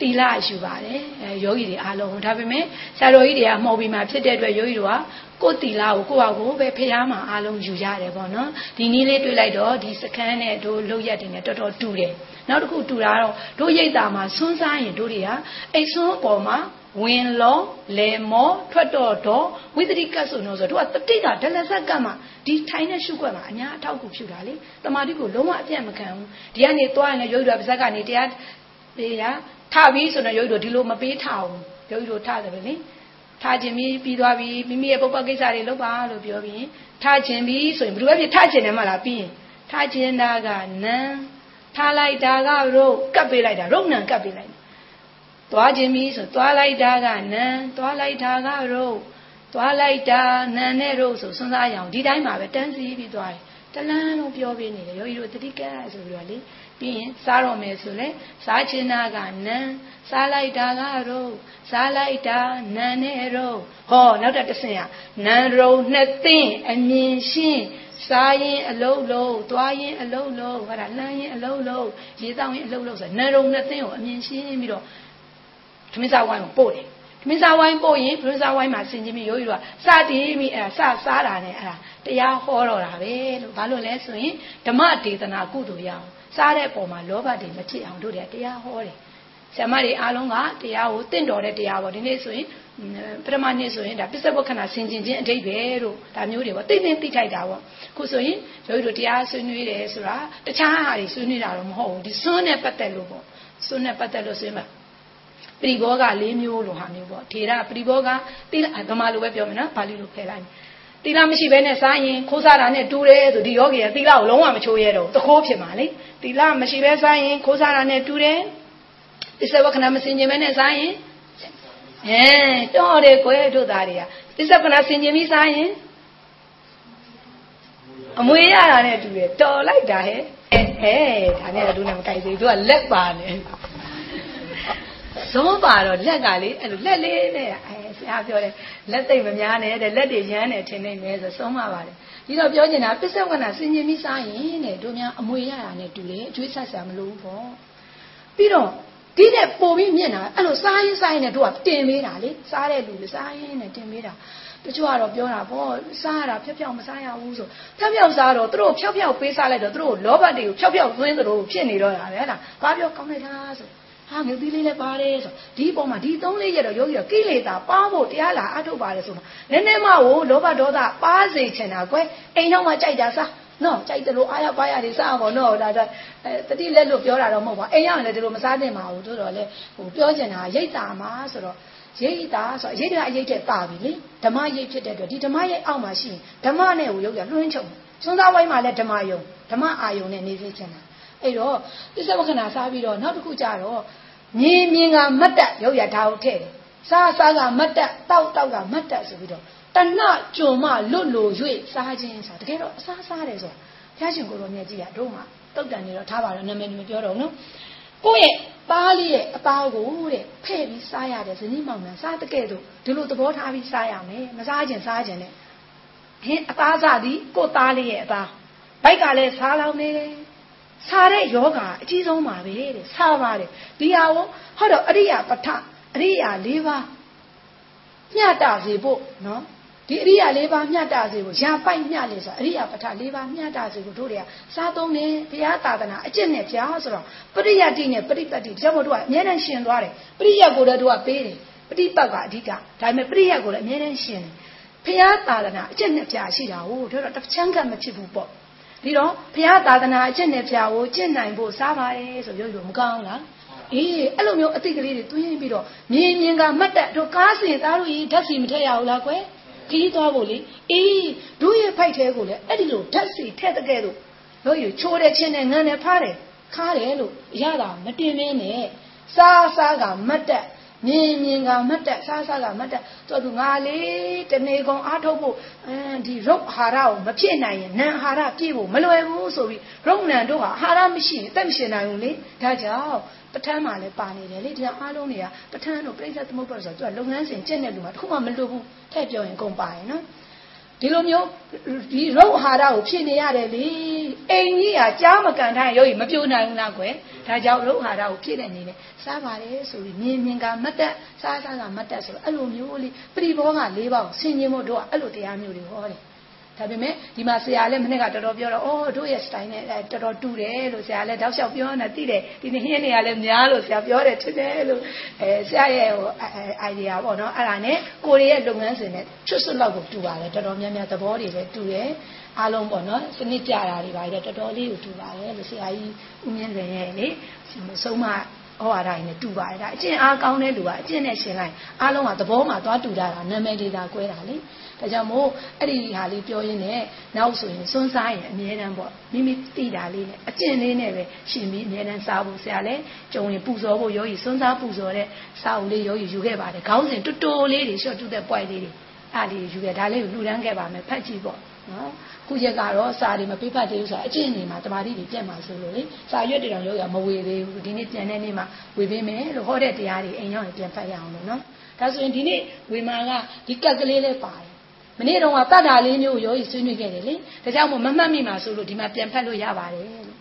တီလာယူပါတယ်အဲယောဂီတွေအားလုံးဒါပေမဲ့ဆရာတော်ကြီးတွေကမှော်ပြီးမှဖြစ်တဲ့အတွက်ယောဂီတို့ကကိုယ်တီလာကိုကိုယ့်ဟာကိုယ်ပဲဖျားမှာအားလုံးယူရတယ်ပေါ့နော်ဒီနည်းလေးတွေ့လိုက်တော့ဒီစခန်းနဲ့တို့လုတ်ရက်တွေနဲ့တော်တော်တူတယ်နောက်တစ်ခုတူတာတော့တို့ရိတ်တာမှာဆွန်းစားရင်တို့တွေကအိတ်ဆွန်းအပေါ်မှာ ဝင်လောလေမောထွက်တော်တော်ဝိသတိကတ်ဆိုတော့ဆိုတော့သူကတတိကဒလဆက်ကမှဒီထိုင်းတဲ့ရှုွက်မှာအညာအထောက်ကူဖြစ်တာလေတမာတိကိုလုံးဝအပြတ်မခံဘူးဒီကနေသွားရင်လည်းရုပ်တော်ပါဇက်ကနေတရားပေးရထပြီးဆိုတော့ရုပ်တော်ဒီလိုမပေးထအောင်ရုပ်တော်ထတယ်ပဲလေထားခြင်းပြီးပြီးသွားပြီမိမိရဲ့ပုပ္ပကိစ္စတွေလုပ်ပါလို့ပြောပြီးထားခြင်းပြီးဆိုရင်ဘယ်လိုပဲဖြစ်ထားခြင်းတယ်မလားပြီးရင်ထားခြင်းတာကနံထားလိုက်တာကရုပ်ကပ်ပေးလိုက်တာရုပ်နံကပ်ပေးလိုက် သွားခြင်းပြီးဆိုသွားလိုက်တာကနံသွားလိုက်တာကရုပ်သွားလိုက်တာနံနဲ့ရုပ်ဆိုစွန်းစားရအောင်ဒီတိုင်းမှာပဲတန်းစီပြီးသွားတယ်တလန်းလုံးပြောပြနေတယ်ယောဂီတို့တတိကဲဆိုပြီးတော့လေပြီးရင်စားတော့မယ်ဆိုလဲစားချင်တာကနံစားလိုက်တာကရုပ်စားလိုက်တာနံနဲ့ရုပ်ဟောနောက်တစ်ဆင့်ကနံရုံနှစ်သိမ့်အမြင်ရှင်းစားရင်အလုံးလုံးသွားရင်အလုံးလုံးဟဲ့ဒါလမ်းရင်အလုံးလုံးရေတောင်းရင်အလုံးလုံးဆိုနံရုံနှစ်သိမ့်ကိုအမြင်ရှင်းပြီးတော့ ထမင်းစားဝိုင်းကိုပို့တယ်ထမင်းစားဝိုင်းပို့ရင်ထမင်းစားဝိုင်းမှာဆင်ခြင်းပြီးရိုးရိုးကစတည်ပြီးအဲ့ဒါစစားတာနဲ့အဲ့ဒါတရားဟောတော့တာပဲလို့ဘာလို့လဲဆိုရင်ဓမ္မဒေသနာကုသိုလ်ရအောင်စားတဲ့ပုံမှာလောဘတွေမဖြစ်အောင်တို့တွေတရားဟောတယ်ဆရာမတွေအားလုံးကတရားကိုတင့်တော်တဲ့တရားပေါ့ဒီနေ့ဆိုရင်ပထမနေ့ဆိုရင်ဒါပစ္စဝခဏဆင်ကျင်ခြင်းအတိတ်ပဲလို့ဒါမျိုးတွေပေါ့သိသိသိထိုက်တာပေါ့ခုဆိုရင်တို့တို့တရားဆွေးနွေးတယ်ဆိုတာတခြားဟာတွေဆွေးနွေးတာတော့မဟုတ်ဘူးဒီစွန်းနဲ့ပတ်သက်လို့ပေါ့စွန်းနဲ့ပတ်သက်လို့ဆိုရင် ပရိဘောဂ၄မျိုးလိုဟာမျိုးပေါ့ထေရပရိဘောဂတိလဗမာလိုပဲပြောမယ်နော်ပါဠိလိုဖယ်လိုက်တိလမရှိဘဲနဲ့စားရင်ခိုးစားတာနဲ့တူတယ်ဆိုဒီယောဂီကတိလကိုလုံးဝမချိုးရတော့တခိုးဖြစ်မှာလေတိလမရှိဘဲစားရင်ခိုးစားတာနဲ့တူတယ်ပစ္စဝခဏမစင်ကျင်ဘဲနဲ့စားရင်အဲတော့တယ်ကွယ်တို့သားတွေကပစ္စဝခဏစင်ကျင်ပြီးစားရင်အမွေရတာနဲ့တူတယ်တော်လိုက်တာဟဲ့အဲဒါနဲ့တူနဲ့မကြိုက်သေးသူကလက်ပါနေ ဇုံးပါတော့လက်ကလေအဲ့လိုလက်လေးနဲ့အဲဆရာပြောတယ်လက်သိမ့်မများနဲ့တဲ့လက်တွေရမ်းနေထင်နေမယ်ဆိုဆုံးပါပါတယ်ဒီတော့ပြောချင်တာပစ္စဝကနာစင်ញင်ပြီးစားရင်တဲ့တို့များအမွေရတာနဲ့တူတယ်အကျွေးဆက်ဆံမလို့ဘူးပေါ့ပြီးတော့ဒီနဲ့ပို့ပြီးမြင်တာအဲ့လိုစားရင်စားရင်လည်းတို့ကတင်ပေးတာလေစားတဲ့လူလေစားရင်နဲ့တင်ပေးတာတချို့ကတော့ပြောတာပေါ့စားရတာဖြောက်ဖြောက်မစားရဘူးဆိုဖြောက်ဖြောက်စားတော့သူတို့ဖြောက်ဖြောက်ပေးစားလိုက်တော့သူတို့လောဘတွေကိုဖြောက်ဖြောက်သွင်းသလိုဖြစ်နေတော့တာပဲဟဲ့လားဘာပြောကောင်းလိုက်တာဆို ဟာငယ်သီးလေးလည်းပါတယ်ဆိုဒီပုံမှာဒီသုံးလေးရတော့ယောဂီကကိလေသာပါဖို့တရားလာအထုတ်ပါတယ်ဆိုတော့နည်းနည်းမှဟိုလောဘဒေါသပါစေချင်တာကွယ်အိမ်တော့မှကြိုက်တာစားနော်ကြိုက်တယ်လို့အားရပါရတွေစားအောင်နော်ဒါတော့အဲတတိလက်လို့ပြောတာတော့မဟုတ်ပါအိမ်ရောက်ရင်လည်းဒီလိုမစားသင့်ပါဘူးတို့တော့လေဟိုပြောချင်တာရိတ်တာမှာဆိုတော့ရိတ်တာဆိုရိတ်တာအရိတ်တဲ့တာပြီလေဓမ္မရိတ်ဖြစ်တဲ့အတွက်ဒီဓမ္မရိတ်အောက်မှာရှိရင်ဓမ္မနဲ့ကိုရုပ်ရလွှင်းချုပ်စွန်းသားဝိုင်းမှာလည်းဓမ္မယုံဓမ္မအာယုံနဲ့နေစေချင်တာအဲ့တော့ပစ္စဝခဏစားပြီးတော့နောက်တစ်ခုကြတော့ မြင်မြင်ကမတ်တက်ရုပ်ရဒါကိုထည့်တယ်စားစားကမတ်တက်တောက်တောက်ကမတ်တက်ဆိုပြီးတော့တဏကြုံမလွတ်လို့၍စားခြင်းဆိုတာတကယ်တော့အစားစားတယ်ဆိုတာဘုရားရှင်ကိုယ်တော်မြတ်ကြီးကတို့မှတုတ်တန်နေတော့ထားပါတော့နာမည်မပြောတော့နော်ကိုယ့်ရဲ့သားလေးရဲ့အသားကိုတဲ့ဖဲ့ပြီးစားရတယ်ဇနီးမောင်နှံစားတကယ်တော့ဒီလိုသဘောထားပြီးစားရမယ်မစားခြင်းစားခြင်းနဲ့ဟင်းအသားစားသည်ကိုယ့်သားလေးရဲ့အသားဘိုက်ကလည်းစားလောင်းနေတယ် စားတဲ့ယောဂအကြီးဆုံးပါပဲတဲ့စားပါတယ်ဒီဟာကိုဟောတော့အရိယာပဋ္ဌအရိယာ၄ပါးမျှတစေဖို့နော်ဒီအရိယာ၄ပါးမျှတစေဖို့ရာပိုက်မျှလေဆိုအရိယာပဋ္ဌ၄ပါးမျှတစေဖို့တို့တွေကစားသုံးနေဘုရားသာသနာအကျင့်နဲ့ကြားဆိုတော့ပရိယတ်တိနဲ့ပရိပတ်တိဒါကြောင့်မို့တို့ကအများနဲ့ရှင်သွားတယ်ပရိယတ်ကိုလည်းတို့ကပေးတယ်ပฏิပတ်ကအဓိကဒါပေမဲ့ပရိယတ်ကိုလည်းအများနဲ့ရှင်တယ်ဘုရားသာသနာအကျင့်နဲ့ကြားရှိတာဟုတ်တို့တော့တစ်ချမ်းကမဖြစ်ဘူးပေါ့ ဒီတော့ဘုရားသာသနာအကျင့်နဲ့ကြားကိုကျင့်နိုင်ဖို့စားပါတယ်ဆိုပြောလို့မကောင်းလားအေးအဲ့လိုမျိုးအသိကလေးတွေတွင်းပြီးတော့မြင်မြင်ကမတ်တက်တို့ကားစင်သားတို့ကြီးဓာတ်စီမထည့်ရဘူးလားကွယ်ခီးသွားဖို့လေအေးတို့ရဲ့ဖိုက်သေးကိုလေအဲ့ဒီလိုဓာတ်စီထည့်တဲ့ကဲလို့တို့ရချိုးတဲ့ချင်းနဲ့ငန်းနဲ့ဖားတယ်ခါတယ်လို့ရတာမတင်မင်းနဲ့စားစားကမတ်တက် မြင်မြင်ကမတ်တက်စားစားကမတ်တက်တော်သူငါလေးတနေကုန်အားထုတ်ဖို့အင်းဒီရုပ်ဟာရကိုမဖြစ်နိုင်ရင်နံဟာရပြည့်ဖို့မလွယ်ဘူးဆိုပြီးရုပ်နံတို့ဟာအာဟာရမရှိရင်အသက်မရှင်နိုင်ဘူးလေဒါကြောင့်ပဋ္ဌာန်းမှာလည်းပါနေတယ်လေဒီအားလုံးတွေကပဋ္ဌာန်းတို့ပြိဿသမုပ္ပါဆိုတော့သူကလုပ်ငန်းစဉ်ကျင့်တဲ့လူမှာတစ်ခုမှမလွတ်ဘူးထည့်ပြောရင်ကုန်ပါရဲ့နော် ဒီလိုမျိုးဒီရုပ်အာဟာရကိုဖြစ်နေရတယ်လေအိမ်ကြီးဟာကြားမကန်ထားရင်ရုပ်ကြီးမပြိုနိုင်ဘူးလားကွယ်ဒါကြောင့်ရုပ်အာဟာရကိုဖြစ်တဲ့နေနဲ့စားပါတယ်ဆိုပြီးမြင်မြင်ကမတ်တက်စားစားကမတ်တက်ဆိုတော့အဲ့လိုမျိုးလေးပရိဘောက၄ပါးကိုဆင်ញင်ဖို့တို့ကအဲ့လိုတရားမျိုးတွေဟောတယ် ဒါပေမဲ့ဒီမှာဆရာလည်းမနေ့ကတော်တော်ပြောတော့အော်တို့ရဲ့ style နဲ့တော်တော်တူတယ်လို့ဆရာလည်းတောက်လျှောက်ပြောနေတာသိတယ်ဒီနေ့ဟင်းတွေကလည်းများလို့ဆရာပြောတယ်ထင်တယ်လို့အဲဆရာရဲ့ဟို idea ပေါ့နော်အဲ့ဒါနဲ့ကိုရီးရဲ့လုပ်ငန်းစဉ်နဲ့ချွတ်စွတ်လောက်ကိုတူပါတယ်တော်တော်များများသဘောတွေလည်းတူတယ်အားလုံးပေါ့နော်စနစ်ကြတာတွေပါလေတော်တော်လေးကိုတူပါတယ်လို့ဆရာကြီးဦးမြင့်လွင်ရဲ့လေဆုံးမဩဝါဒရင်းနဲ့တူပါတယ်ဒါအကျင့်အားကောင်းတဲ့လူကအကျင့်နဲ့ရှင်လိုက်အားလုံးကသဘောမှာသွားတူတာတာနာမည်ဒေတာကွဲတာလေ ဒါကြောင့်မို့အဲ့ဒီဟာလေးပြောရင်းနဲ့နောက်ဆိုရင်စွန်းစားရင်အမြဲတမ်းပေါ့မိမိတိတာလေးနဲ့အကျင့်လေးနဲ့ပဲရှင်ပြီးအမြဲတမ်းစားဖို့ဆရာလည်းကြုံရင်ပူဇော်ဖို့ယောဂီစွန်းစားပူဇော်တဲ့စာအုပ်လေးယောဂီယူခဲ့ပါတယ်ခေါင်းစဉ်တူတူလေးတွေရှော့တူတဲ့ပွိုက်လေးတွေအဲ့ဒီယူခဲ့ဒါလေးကိုလှူဒန်းခဲ့ပါမယ်ဖတ်ကြည့်ပေါ့နော်ခုချက်ကတော့စာတွေမပြဖတ်သေးဘူးဆိုတာအကျင့်နေမှာတမာတိတွေပြတ်မှာဆိုလို့လေစာရွက်တွေတော့ယောဂီမဝေသေးဘူးဒီနေ့ပြန်တဲ့နေ့မှာဝေပေးမယ်လို့ဟောတဲ့တရားတွေအိမ်ရောက်ရင်ပြန်ဖတ်ရအောင်လို့နော်ဒါဆိုရင်ဒီနေ့ဝေမာကဒီကက်ကလေးလေးပါတယ် မနေ့တုန်းကတတ်တာလေးမျိုးရောကြီးဆွေးနွေးခဲ့တယ်လေဒါကြောင့်မို့မမှတ်မိမှာဆိုလို့ဒီမှာပြန်ဖတ်လို့ရပါတယ်လို့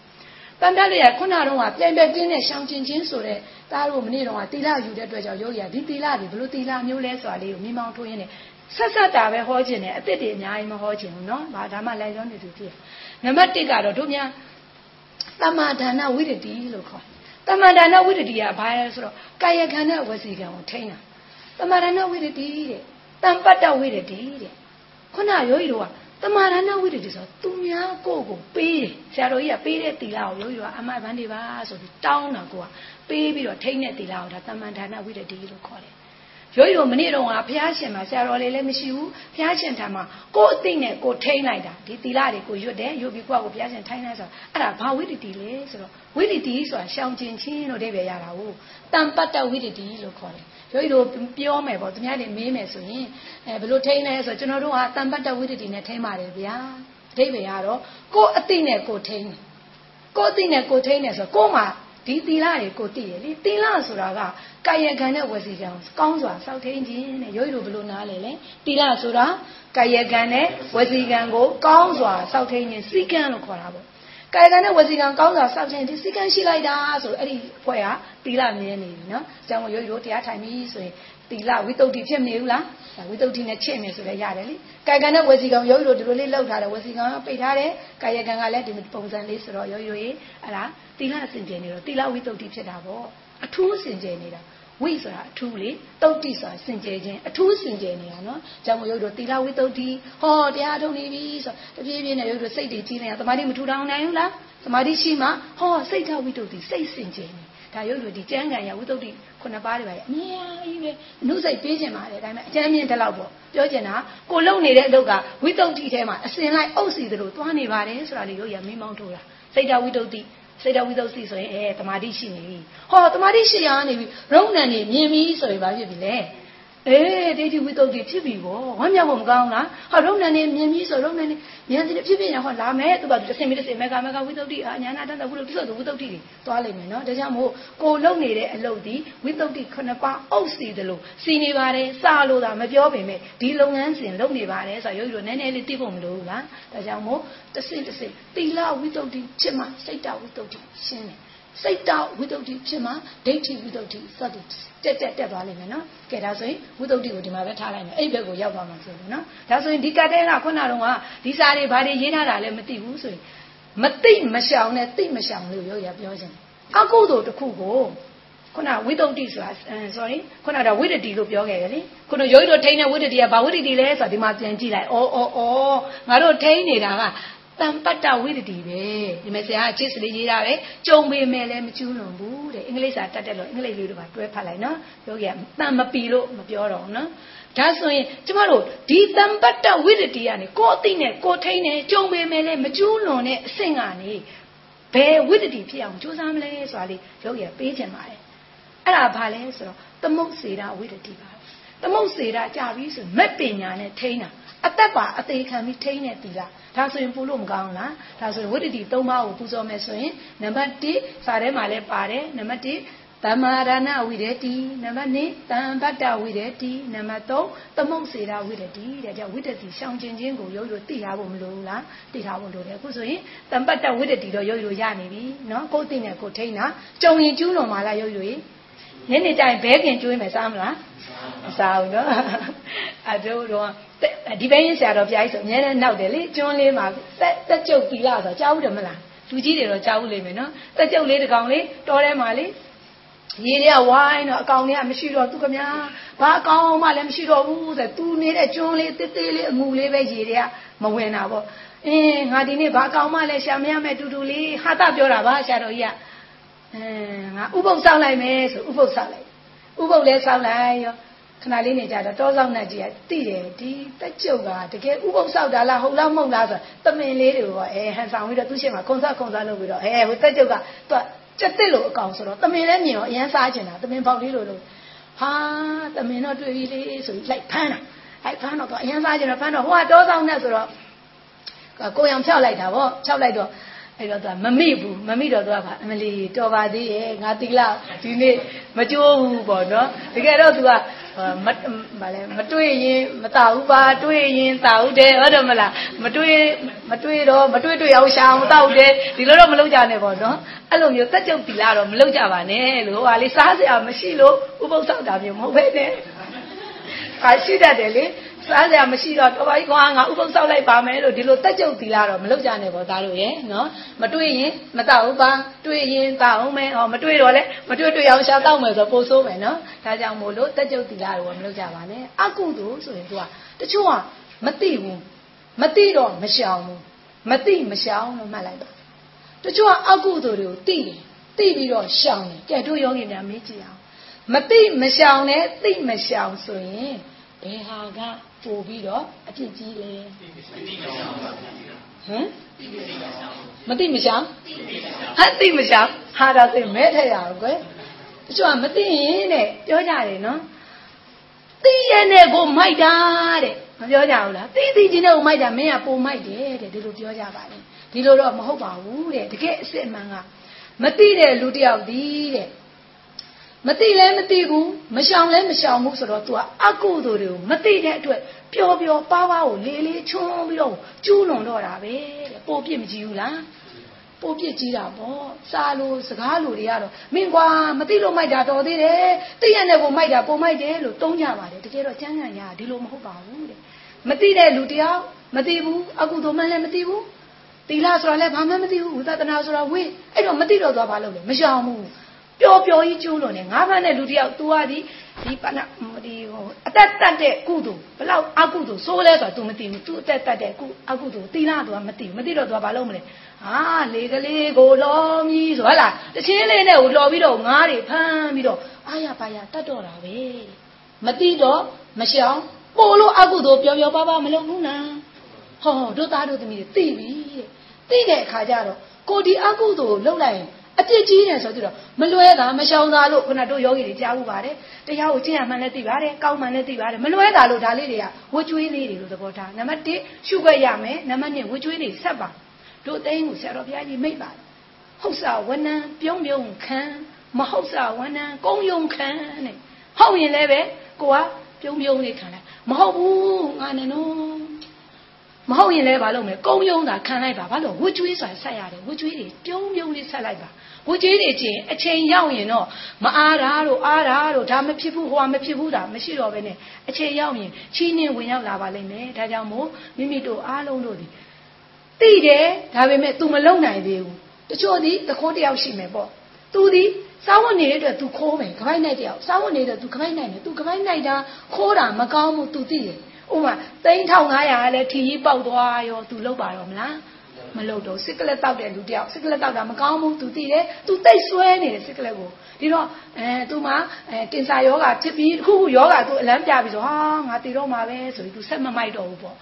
တန်တက်လေးကခုနတုန်းကပြန်ပြတင်းနဲ့ရှောင်းချင်းချင်းဆိုတဲ့သားတို့မနေ့တုန်းကတီလာယူတဲ့အတွက်ကြောင့်ယောဂီကဒီတီလာတွေဘလို့တီလာမျိုးလဲဆိုတာလေးကိုမိမောင်းထိုးရင်းနဲ့ဆက်ဆက်တာပဲဟောခြင်းနဲ့အစ်စ်တွေအများကြီးမဟောခြင်းဘူးเนาะ။ဘာဒါမှလိုက်ရောနေသူကြည့်။နံပါတ်1ကတော့တို့များတမ္မာဒါနဝိရတိလို့ခေါ်တယ်။တမ္မာဒါနဝိရတိကဘာလဲဆိုတော့ကာယကံနဲ့ဝစီကံကိုထိန်းတာ။တမ္မာဒါနဝိရတိတဲ့။တမ္ပတ္တဝိရတိတဲ့ ခုနယောဂီတို့ကတမာရဏဝိတ္တိဆိုသူများကိုကိုပေးတယ်ဆရာတော်ကြီးကပေးတဲ့တီလာကိုယောဂီတို့ကအမဘန်းတွေပါဆိုပြီးတောင်းတာကိုကပေးပြီးတော့ထိမ့်တဲ့တီလာကိုဒါတမန်ဒါနဝိတ္တိလို့ခေါ်တယ်ယောဂီတို့မနေ့တုန်းကဘုရားရှင်မှာဆရာတော်လေးလည်းမရှိဘူးဘုရားရှင်ထံမှာကိုယ်အသိနဲ့ကိုထိမ့်လိုက်တာဒီတီလာတွေကိုရွတ်တယ်ရွတ်ပြီးကိုယ့်ကိုဘုရားရှင်ထိုင်းလိုက်ဆိုအဲ့ဒါဘာဝိတ္တိလဲဆိုတော့ဝိတ္တိဆိုတာရှောင်ကျင်ခြင်းလို့အဓိပ္ပာယ်ရတာဟုတ်တံပတ္တဝိတ္တိလို့ခေါ်တယ် ယောဂီတို့ပြောမယ်ပေါ့သူများတွေမေးမယ်ဆိုရင်အဲဘယ်လိုထိန်းလဲဆိုကျွန်တော်တို့ဟာတံပတ်တဝိတ္တိနဲ့ထိန်းပါတယ်ဗျာအဓိပ္ပာယ်ကတော့ကိုယ်အသိနဲ့ကိုယ်ထိန်းတယ်ကိုသိနဲ့ကိုထိန်းနဲ့ဆိုကိုမှဒီသီလတွေကိုသိရလေသီလဆိုတာကကာယကံနဲ့ဝစီကံကောင်းစွာစောင့်ထိန်ခြင်းနဲ့ရုပ်ရည်ဘလို့နားလဲလေသီလဆိုတာကာယကံနဲ့ဝစီကံကိုကောင်းစွာစောင့်ထိန်ခြင်းစိကံလို့ခေါ်တာပေါ့ ကာယကံနဲ့ဝစီကံကောင်းစွာစောင့်ထိန်ခြင်းစိကံရှိလိုက်တာဆိုအဲ့ဒီဖွဲ့ဟာသီလမြဲနေပြီနော်။ကျောင်းရုပ်ရည်တရားထိုင်ပြီဆိုရင်သီလဝိတုဒ္ဓိဖြစ်မနေဘူးလားဝိတုဒ္ဓိနဲ့ချင့်နေဆိုလည်းရတယ်လေကာယကံနဲ့ဝစီကံရုပ်ရည်ဒီလိုလေးလောက်ထားတယ်ဝစီကံကပိတ်ထားတယ်ကာယကံကလည်းဒီပုံစံလေးဆိုတော့ရုပ်ရည်အဲ့ဒါသီလစင်ကြယ်နေတော့သီလဝိတုဒ္ဓိဖြစ်တာပေါ့အထူးစင်ကြယ်နေတာ ဝိဆိုတာအထူးလေတုတ်တိဆိုတာစင်ကြယ်ခြင်းအထူးစင်ကြယ်နေတာနော်ကြောင့်မို့ရုပ်တို့သီလဝိတုဒ္ဓိဟောတရားထုတ်နေပြီဆိုတပြေးပြေးနဲ့ရုပ်တို့စိတ်တွေကြီးနေတာသမာဓိမထူထောင်နိုင်ဘူးလားသမာဓိရှိမှဟောစိတ်ဓာဝိတုဒ္ဓိစိတ်စင်ကြယ်နေဒါရုပ်တို့ဒီကျမ်းဂန်ရဝိတုဒ္ဓိခုနှစ်ပါးတွေပါလေအများကြီးပဲနှုတ်စိတ်ပေးခြင်းပါတယ်ဒါပေမဲ့အကျမ်းမြင့်တဲ့လောက်ပေါ့ပြောချင်တာကိုလုံနေတဲ့အလုပ်ကဝိတုဒ္ဓိထဲမှာအစင်လိုက်အုပ်စီသလိုသွားနေပါတယ်ဆိုတာလေးတို့ရမင်းမောင်းထိုးတာစိတ်ဓာဝိတုဒ္ဓိ စိတ်တော်ဝိသုစီဆိုရင်အဲတမာတိရှိနေပြီဟောတမာတိရှိရနေပြီရုံဏန်နေမြင်ပြီဆိုရင်ဘာဖြစ်ပြီလဲ အေးဒိဋ္ဌိဝိသုဒ္ဓိဖြစ်ပြီဗောဝမ်းမြောက်ဖို့မကောင်းလားဟောရုံဏန်နေမြင်ပြီဆိုရုံဏန်နေဉာဏ်စီဖြစ်ဖြစ်ရဟောလာမယ်သူကတစ်စင်ပြီးတစ်စင်မေကမေကဝိသုဒ္ဓိအာညာနာတတဝိသုဒ္ဓိဆိုဝိသုဒ္ဓိတွေသွားလိမ့်မယ်နော်ဒါကြောင့်မို့ကိုလုံနေတဲ့အလုပ်ဒီဝိသုဒ္ဓိခုနှစ်ပါးအုပ်စီတယ်လို့စီနေပါတယ်စာလို့သာမပြောပေမဲ့ဒီလုပ်ငန်းစဉ်လုပ်နေပါတယ်ဆိုတော့ရုပ်ရုပ်နည်းနည်းလေးသိဖို့မလိုဘူးလားဒါကြောင့်မို့တစ်စင်တစ်စင်သီလဝိသုဒ္ဓိဖြစ်မှစိတ်တဝိသုဒ္ဓိရှင်းတယ် စိတ်တောက်ဝိတုဒ္ဓိဖြစ်မှာဒိဋ္ဌိဝိတုဒ္ဓိစသည်တက်တက်တက်သွားလိမ့်မယ်နော်ကဲဒါဆိုရင်ဝိတုဒ္ဓိကိုဒီမှာပဲထားလိုက်မယ်အဲ့ဘက်ကိုရောက်သွားမှာဆိုလို့နော်ဒါဆိုရင်ဒီကတ်တဲကခုနကတော့ဒီစာတွေဘာတွေရေးထားတာလဲမသိဘူးဆိုရင်မသိမရှောင်နဲ့သိမရှောင်လို့ရောရပြောခြင်းအကုသိုလ်တစ်ခုကိုခုနဝိတုဒ္ဓိဆိုတာ sorry ခုနကဝိတ္တိလို့ပြောခဲ့တယ်လေခုနယောဂီတို့ထိန်းတဲ့ဝိတ္တိကဘာဝိတ္တိလဲဆိုတာဒီမှာပြန်ကြည့်လိုက်ဩဩဩငါတို့ထိန်းနေတာက တံပတ္တဝိတ္တိပဲဒီမဲ့ဆရာအချစ်စလေးရေးတာပဲကြုံပေမဲ့လည်းမကျူးလွန်ဘူးတဲ့အင်္ဂလိပ်စာတတ်တယ်လို့အင်္ဂလိပ်လေးတို့ပါတွဲဖတ်လိုက်နော်ပြောကြတံမပီလို့မပြောတော့ဘူးနော်ဒါဆိုရင်ကျမတို့ဒီတံပတ္တဝိတ္တိကနေကိုယ်အသိနဲ့ကိုယ်ထိန်းနဲ့ကြုံပေမဲ့လည်းမကျူးလွန်တဲ့အဆင့်ကနေဘယ်ဝိတ္တိဖြစ်အောင်ကြိုးစားမလဲဆိုတာလေးပြောကြပေးချင်ပါတယ်အဲ့ဒါဘာလဲဆိုတော့သမုတ်စေတာဝိတ္တိပါသမုတ်စေတာကြာပြီဆိုမက်ပညာနဲ့ထိန်းတာ အသက်ပါအသေးခံပြီးထိန်းတဲ့တီလာဒါဆိုရင်ပူလို့မကောင်းလားဒါဆိုရင်ဝိတ္တိ၃ပါးကိုပူဇော်မယ်ဆိုရင်နံပါတ်1စာထဲမှာလည်းပါတယ်နံပါတ်1တမ္မာရဏဝိရတိနံပါတ်2တံပတ္တဝိရတိနံပါတ်3သမုတ်စေတာဝိရတိတဲ့ကြောင့်ဝိတ္တိရှောင်ကျင်ခြင်းကိုရုပ်လို့သိထားဖို့မလိုဘူးလားသိထားဖို့လိုတယ်အခုဆိုရင်တံပတ္တဝိရတိတော့ရုပ်လို့ရနေပြီเนาะကိုယ်သိနေကိုထိန်းတာကြုံရင်ကျူးလွန်ပါလားရုပ်လို့ညနေတိုင်းဘဲခင်ကျွေးမယ်စားမလား မစားဘူးနော်အတို့တော့ဒီဘက်ရင်ဆရာတော်ဘုရားကြီးဆိုအများနဲ့နောက်တယ်လေကျွန်းလေးမှာတက်တက်ကြုတ်ပြီလားဆိုတော့ကြားဘူးတယ်မလားလူကြီးတွေတော့ကြားဘူးလိမ့်မယ်နော်တက်ကြုတ်လေးတစ်ကောင်လေးတော်ထဲမှာလေးရေတွေကဝိုင်းတော့အကောင်တွေကမရှိတော့သူကများဘာအကောင်မှလည်းမရှိတော့ဘူးဆိုသူနေတဲ့ကျွန်းလေးတစ်သေးလေးအငူလေးပဲရေတွေကမဝင်တာပေါ့အင်းငါဒီနေ့ဘာအကောင်မှလည်းရှာမရမဲ့တူတူလေးဟာတာပြောတာပါဆရာတော်ကြီးကအင်းငါဥပုပ်ဆောက်လိုက်မယ်ဆိုဥပုပ်ဆောက်လိုက်ဥပုပ်လည်းဆောက်လိုက်ရော ခဏလေးနေကြတော့တောဆောင်နဲ့ကြီးကတိတယ်ဒီတက်ကြုတ်ကတကယ်ဥပုပ်ဆောက်တာလားဟုတ်လားမဟုတ်လားဆိုတမင်လေးတွေကိုအဲဟန်ဆောင်ပြီးတော့သူ့ရှေ့မှာခုံစားခုံစားလုပ်ပြီးတော့အဲဟိုတက်ကြုတ်ကသူကကြက်တစ်လို့အကောင်ဆိုတော့တမင်လည်းမြင်တော့အရန်စားကျင်တာတမင်ပေါက်လေးလို့လို့ဟာတမင်တော့တွေ့ပြီလေဆိုပြီးလိုက်ဖမ်းတာလိုက်ဖမ်းတော့သူအရန်စားကျင်တော့ဖမ်းတော့ဟိုကတောဆောင်နဲ့ဆိုတော့ကိုရောင်ဖြောက်လိုက်တာဗောဖြောက်လိုက်တော့အဲ့တော့သူကမမိဘူးမမိတော့သူကအမလီတော်ပါသေးရဲ့ငါတိလာဒီနေ့မကြိုးဘူးပေါ့နော်တကယ်တော့သူက မမလဲမတွေ့ရင်မတာဘူးပါတွေ့ရင်တာဟုတ်တယ်ဟုတ်တယ်မလားမတွေ့မတွေ့တော့မတွေ့တွေ့အောင်ရှာအောင်တာဟုတ်တယ်ဒီလိုတော့မလုပ်ကြနဲ့ပေါ့နော်အဲ့လိုမျိုးတက်ကြုတ်တီလာတော့မလုပ်ကြပါနဲ့လို့ဟာလေစားစရာမရှိလို့ဥပုသ်ဆောက်တာမျိုးမဟုတ်ပဲနဲ့ဟာရှိတတ်တယ်လေ စားစရာမရှိတော့တော်ပါကြီးကွာငါဥပုသ်ဆောက်လိုက်ပါမယ်လို့ဒီလိုတက်ကြုတ်သီလာတော့မလုပ်ကြနဲ့ပေါ့သားတို့ရဲ့နော်မတွေ့ရင်မတောက်ပါတွေ့ရင်တောက်အောင်မယ်ဟောမတွေ့တော့လဲမတွေ့တွေ့အောင်ရှာတောက်မယ်ဆိုပို့ဆိုးမယ်နော်ဒါကြောင့်မို့လို့တက်ကြုတ်သီလာတော့မလုပ်ကြပါနဲ့အကုသို့ဆိုရင်သူကတချို့ကမသိဘူးမသိတော့မရှောင်ဘူးမသိမရှောင်လို့မှတ်လိုက်ပါတချို့ကအကုသို့တွေကိုသိတယ်သိပြီးတော့ရှောင်တယ်ကြက်တို့ယောဂီများမေးကြည့်အောင်မသိမရှောင်နဲ့သိမရှောင်ဆိုရင်ဘယ်ဟာက ပို့ပြီးတော့အဖြစ်ကြီးလဲဟမ်မသိမရှောင်ဟာသိမရှောင်ဟာတော့သိမဲထရအောင်ကွယ်တချို့ကမသိရင်တဲ့ပြောကြတယ်နော်သိရတဲ့ကိုမိုက်တာတဲ့မပြောကြဘူးလားသိသိချင်းတဲ့ကိုမိုက်တာမင်းကပုံမိုက်တယ်တဲ့ဒီလိုပြောကြပါလေဒီလိုတော့မဟုတ်ပါဘူးတဲ့တကယ်အစစ်အမှန်ကမသိတဲ့လူတယောက်ဒီတဲ့ မသိလဲမသိဘူးမရှောင်လဲမရှောင်ဘူးဆိုတော့ तू ကအကုသိုလ်တွေကိုမသိတဲ့အတွက်ပျော်ပျော်ပါးပါးကိုလေးလေးချွန်းပြီးတော့ကျူးလွန်တော့တာပဲတဲ့ပိုပြစ်မကြည့်ဘူးလားပိုပြစ်ကြည့်တာပေါ့စားလို့စကားလို့တွေကတော့မင်းကွာမသိလို့မိုက်တာတော်သေးတယ်သိရတဲ့ကိုမိုက်တာပုံမိုက်တယ်လို့တုံးကြပါတယ်တကယ်တော့ကျမ်းဂန်ရာဒီလိုမဟုတ်ပါဘူးတဲ့မသိတဲ့လူတယောက်မသိဘူးအကုသိုလ်မှလည်းမသိဘူးသီလဆိုတာလည်းဘာမှမသိဘူးဝိသဒနာဆိုတာဝိအဲ့တော့မသိတော့သွားဘာလုပ်လဲမရှောင်ဘူး ပျော်ပျော်ကြီးကျိုးလို့နေငါးဖက်နဲ့လူတယောက် तू ကဒီဒီပနာဒီဟိုအသက်တတ်တဲ့ကုသိုလ်ဘလောက်အကုသိုလ်ဆိုးလဲဆိုတာ तू မသိဘူး तू အသက်တတ်တဲ့ကုအကုသိုလ်သီလ तू ကမသိဘူးမသိတော့ तू ဘာလုပ်မလဲဟာလေကလေးကိုလောမြည်ဆိုဟဲ့လားတချင်းလေးနဲ့ကိုလော်ပြီးတော့ငားတွေဖမ်းပြီးတော့အာရပါရတတ်တော့တာပဲမသိတော့မရှောင်ပို့လို့အကုသိုလ်ပျော်ပျော်ပါပါမလုပ်ဘူးလားဟောတို့သားတို့သမီးတွေသိပြီတဲ့သိတဲ့အခါကျတော့ကိုဒီအကုသိုလ်လှုပ်လိုက်ရင် အပြစ်ကြီးတယ်ဆိုတော့မလွဲတာမရှောင်တာလို့ခုနတို့ယောဂီတွေကြားဘူးပါတယ်တရားကိုကျင့်ရမှန်းလည်းသိပါတယ်ကောင်းမှန်းလည်းသိပါတယ်မလွဲတာလို့ဒါလေးတွေကဝတ်ကျွေးလေးတွေလို့သဘောထားနံပါတ်1ရှုခွက်ရမယ်နံပါတ်2ဝတ်ကျွေးတွေဆက်ပါတို့သိန်းကိုဆရာတော်ဘုရားကြီးမိတ်ပါတယ်ဟုတ်စာဝနံပြုံးပြုံးခံမဟုတ်စာဝနံကုံယုံခံတဲ့ဟုတ်ရင်လည်းပဲကိုကပြုံးပြုံးလေးခံလိုက်မဟုတ်ဘူးငါနဲ့နော် မဟုတ်ရင်လည်းဘာလုပ်မလဲကုံယုံတာခံလိုက်ပါဘာလို့ဝှကျွေးဆိုတာဆက်ရတယ်ဝှကျွေးတွေပြုံးပြုံးလေးဆက်လိုက်ပါဝှကျွေးတွေချင်းအချိန်ရောက်ရင်တော့မအားတာတို့အားတာတို့ဒါမဖြစ်ဘူးဟိုကမဖြစ်ဘူးဒါမရှိတော့ဘဲနဲ့အချိန်ရောက်ရင်ချီးနှင်းဝင်ရောက်လာပါလိမ့်မယ်ဒါကြောင့်မို့မိမိတို့အားလုံးတို့ဒီသိတယ်ဒါပေမဲ့ तू မလုံနိုင်သေးဘူးတချို့ဒီတခိုးတယောက်ရှိမယ်ပေါ့ तू ဒီစားဝတ်နေတဲ့အတွက် तू ခိုးမယ်ကပိုက်နိုင်တယောက်စားဝတ်နေတဲ့ तू ကပိုက်နိုင်တယ် तू ကပိုက်နိုင်တာခိုးတာမကောင်းဘူး तू သိတယ် ဥမာ3500ကလည်းထီကြီးပေါက်သွားရောသူလောက်ပါတော့မလားမလုပ်တော့စစ်ကလက်တောက်တဲ့လူတယောက်စစ်ကလက်တောက်တာမကောင်းဘူးသူသိတယ်သူသိဆွဲနေတယ်စစ်ကလက်ကိုဒီတော့အဲသူမှအဲကင်ဆာယောဂဖြစ်ပြီးအခုခုယောဂသူအလန်းပြပြီးဆိုဟာငါတည်တော့မှာပဲဆိုပြီးသူဆက်မမိုက်တော့ဘူးပေါ့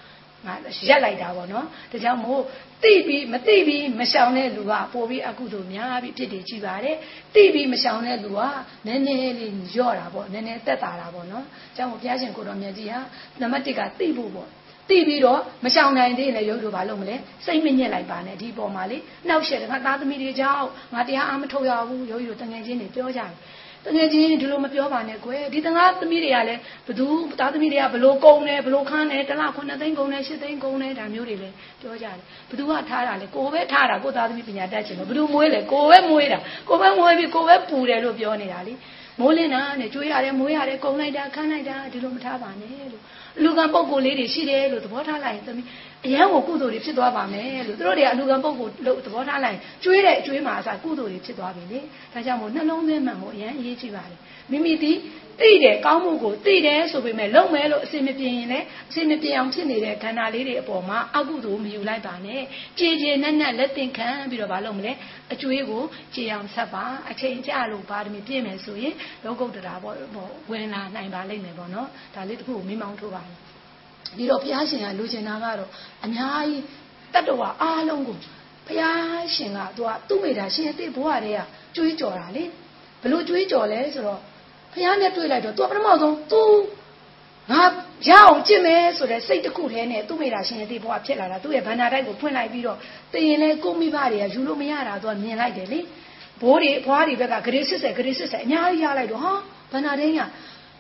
ငါရက်လိုက်တာပေါ့နော်ဒါကြောင့်မို့ သိပြီးမသိပြီးမရှောင်တဲ့လူကပို့ပြီးအကုသို့များပြီးဖြစ်တယ်ကြည့်ပါတယ်သိပြီးမရှောင်တဲ့လူကနည်းနည်းလေးညော့တာပေါ့နည်းနည်းတက်တာတာပေါ့နော်အကြောင်းကိုဘုရားရှင်ကိုတော်မြတ်ကြီးဟာနံပါတ်1ကသိဖို့ပေါ့သိပြီးတော့မရှောင်နိုင်သေးရင်လည်းရုပ်တို့ဘာလုပ်မလဲစိတ်မညစ်လိုက်ပါနဲ့ဒီပေါ်မှာလေနှောက်ရှက်တယ်ငါသားသမီးတွေကြောင့်ငါတရားအားမထုတ်ရဘူးရုပ်တို့တငယ်ချင်းတွေပြောကြတယ် တကယ်ချင်းဒီလိုမပြောပါနဲ့ကွယ်ဒီတငါသမီးတွေကလည်းဘသူသားသမီးတွေကဘလို့ကုံတယ်ဘလို့ခန်းတယ်တလ9သိန်းကုံတယ်10သိန်းကုံတယ်ဒါမျိုးတွေလည်းပြောကြတယ်ဘသူကထားတာလေကိုပဲထားတာကိုသားသမီးပညာတတ်ချင်လို့ဘသူမွေးလေကိုပဲမွေးတာကိုပဲမွေးပြီးကိုပဲပူတယ်လို့ပြောနေတာလေမိုးလင်းတာနဲ့ကျွေးရတယ်မွေးရတယ်ကုံလိုက်တာခန်းလိုက်တာဒီလိုမထားပါနဲ့လို့ လူကံပုံကိုယ်လေးတွေရှိတယ်လို့သဘောထားလိုက်ရင်သမီးအရန်ကိုကုသိုလ်တွေဖြစ်သွားပါမယ်လို့သူတို့တွေကအလူကံပုံကိုလို့သဘောထားလိုက်ရင်ကျွေးတဲ့အကျွေးမှာအစားကုသိုလ်တွေဖြစ်သွားပြီလေဒါကြောင့်မို့နှလုံးသွင်းမှန်ဖို့အရန်အရေးကြီးပါတယ်မိမိဒီ သိတယ်ကောင်းမှုကိုသိတယ်ဆိုပေမဲ့လုံမဲလို့အစင်မပြေရင်လည်းအစင်မပြေအောင်ဖြစ်နေတဲ့ခန္ဓာလေးတွေအပေါ်မှာအကုသိုလ်မယူလိုက်ပါနဲ့ကြည်ကြည်နက်နက်လက်သင်ခံပြီးတော့မလုပ်မလဲအကျွေးကိုကြည်အောင်ဆက်ပါအချိန်ကြလို့ပါရမီပြည့်မယ်ဆိုရင်လောကုတ္တရာပေါ့ဝင်လာနိုင်ပါလိမ့်မယ်ပေါ့နော်ဒါလေးတစ်ခုကိုမိမောင်းထိုးပါမယ်ပြီးတော့ဘုရားရှင်ကလူကျင်တာကတော့အများကြီးတတ္တဝါအားလုံးကိုဘုရားရှင်ကသူကသူ့မိတာရှင်အသိဘဝတည်းကကျွေးကြော်တာလေဘလို့ကျွေးကြော်လဲဆိုတော့ ဘုရားနဲ့တွေ့လိုက်တော့သူကပထမဆုံးသူငါရအောင်ကျင့်မယ်ဆိုတဲ့စိတ်တစ်ခုတည်းနဲ့သူ့မိတာရှင်အသိဘဝဖြစ်လာတာသူ့ရဲ့ဗန္နာတိုက်ကိုဖွင့်လိုက်ပြီးတော့တည်ရင်လဲကိုမိဘတွေကယူလို့မရတာသူကမြင်လိုက်တယ်လေဘိုးတွေဘွားတွေဘက်ကဂရေ80ဂရေ80အများကြီးရလိုက်တော့ဟာဗန္နာတိုင်းက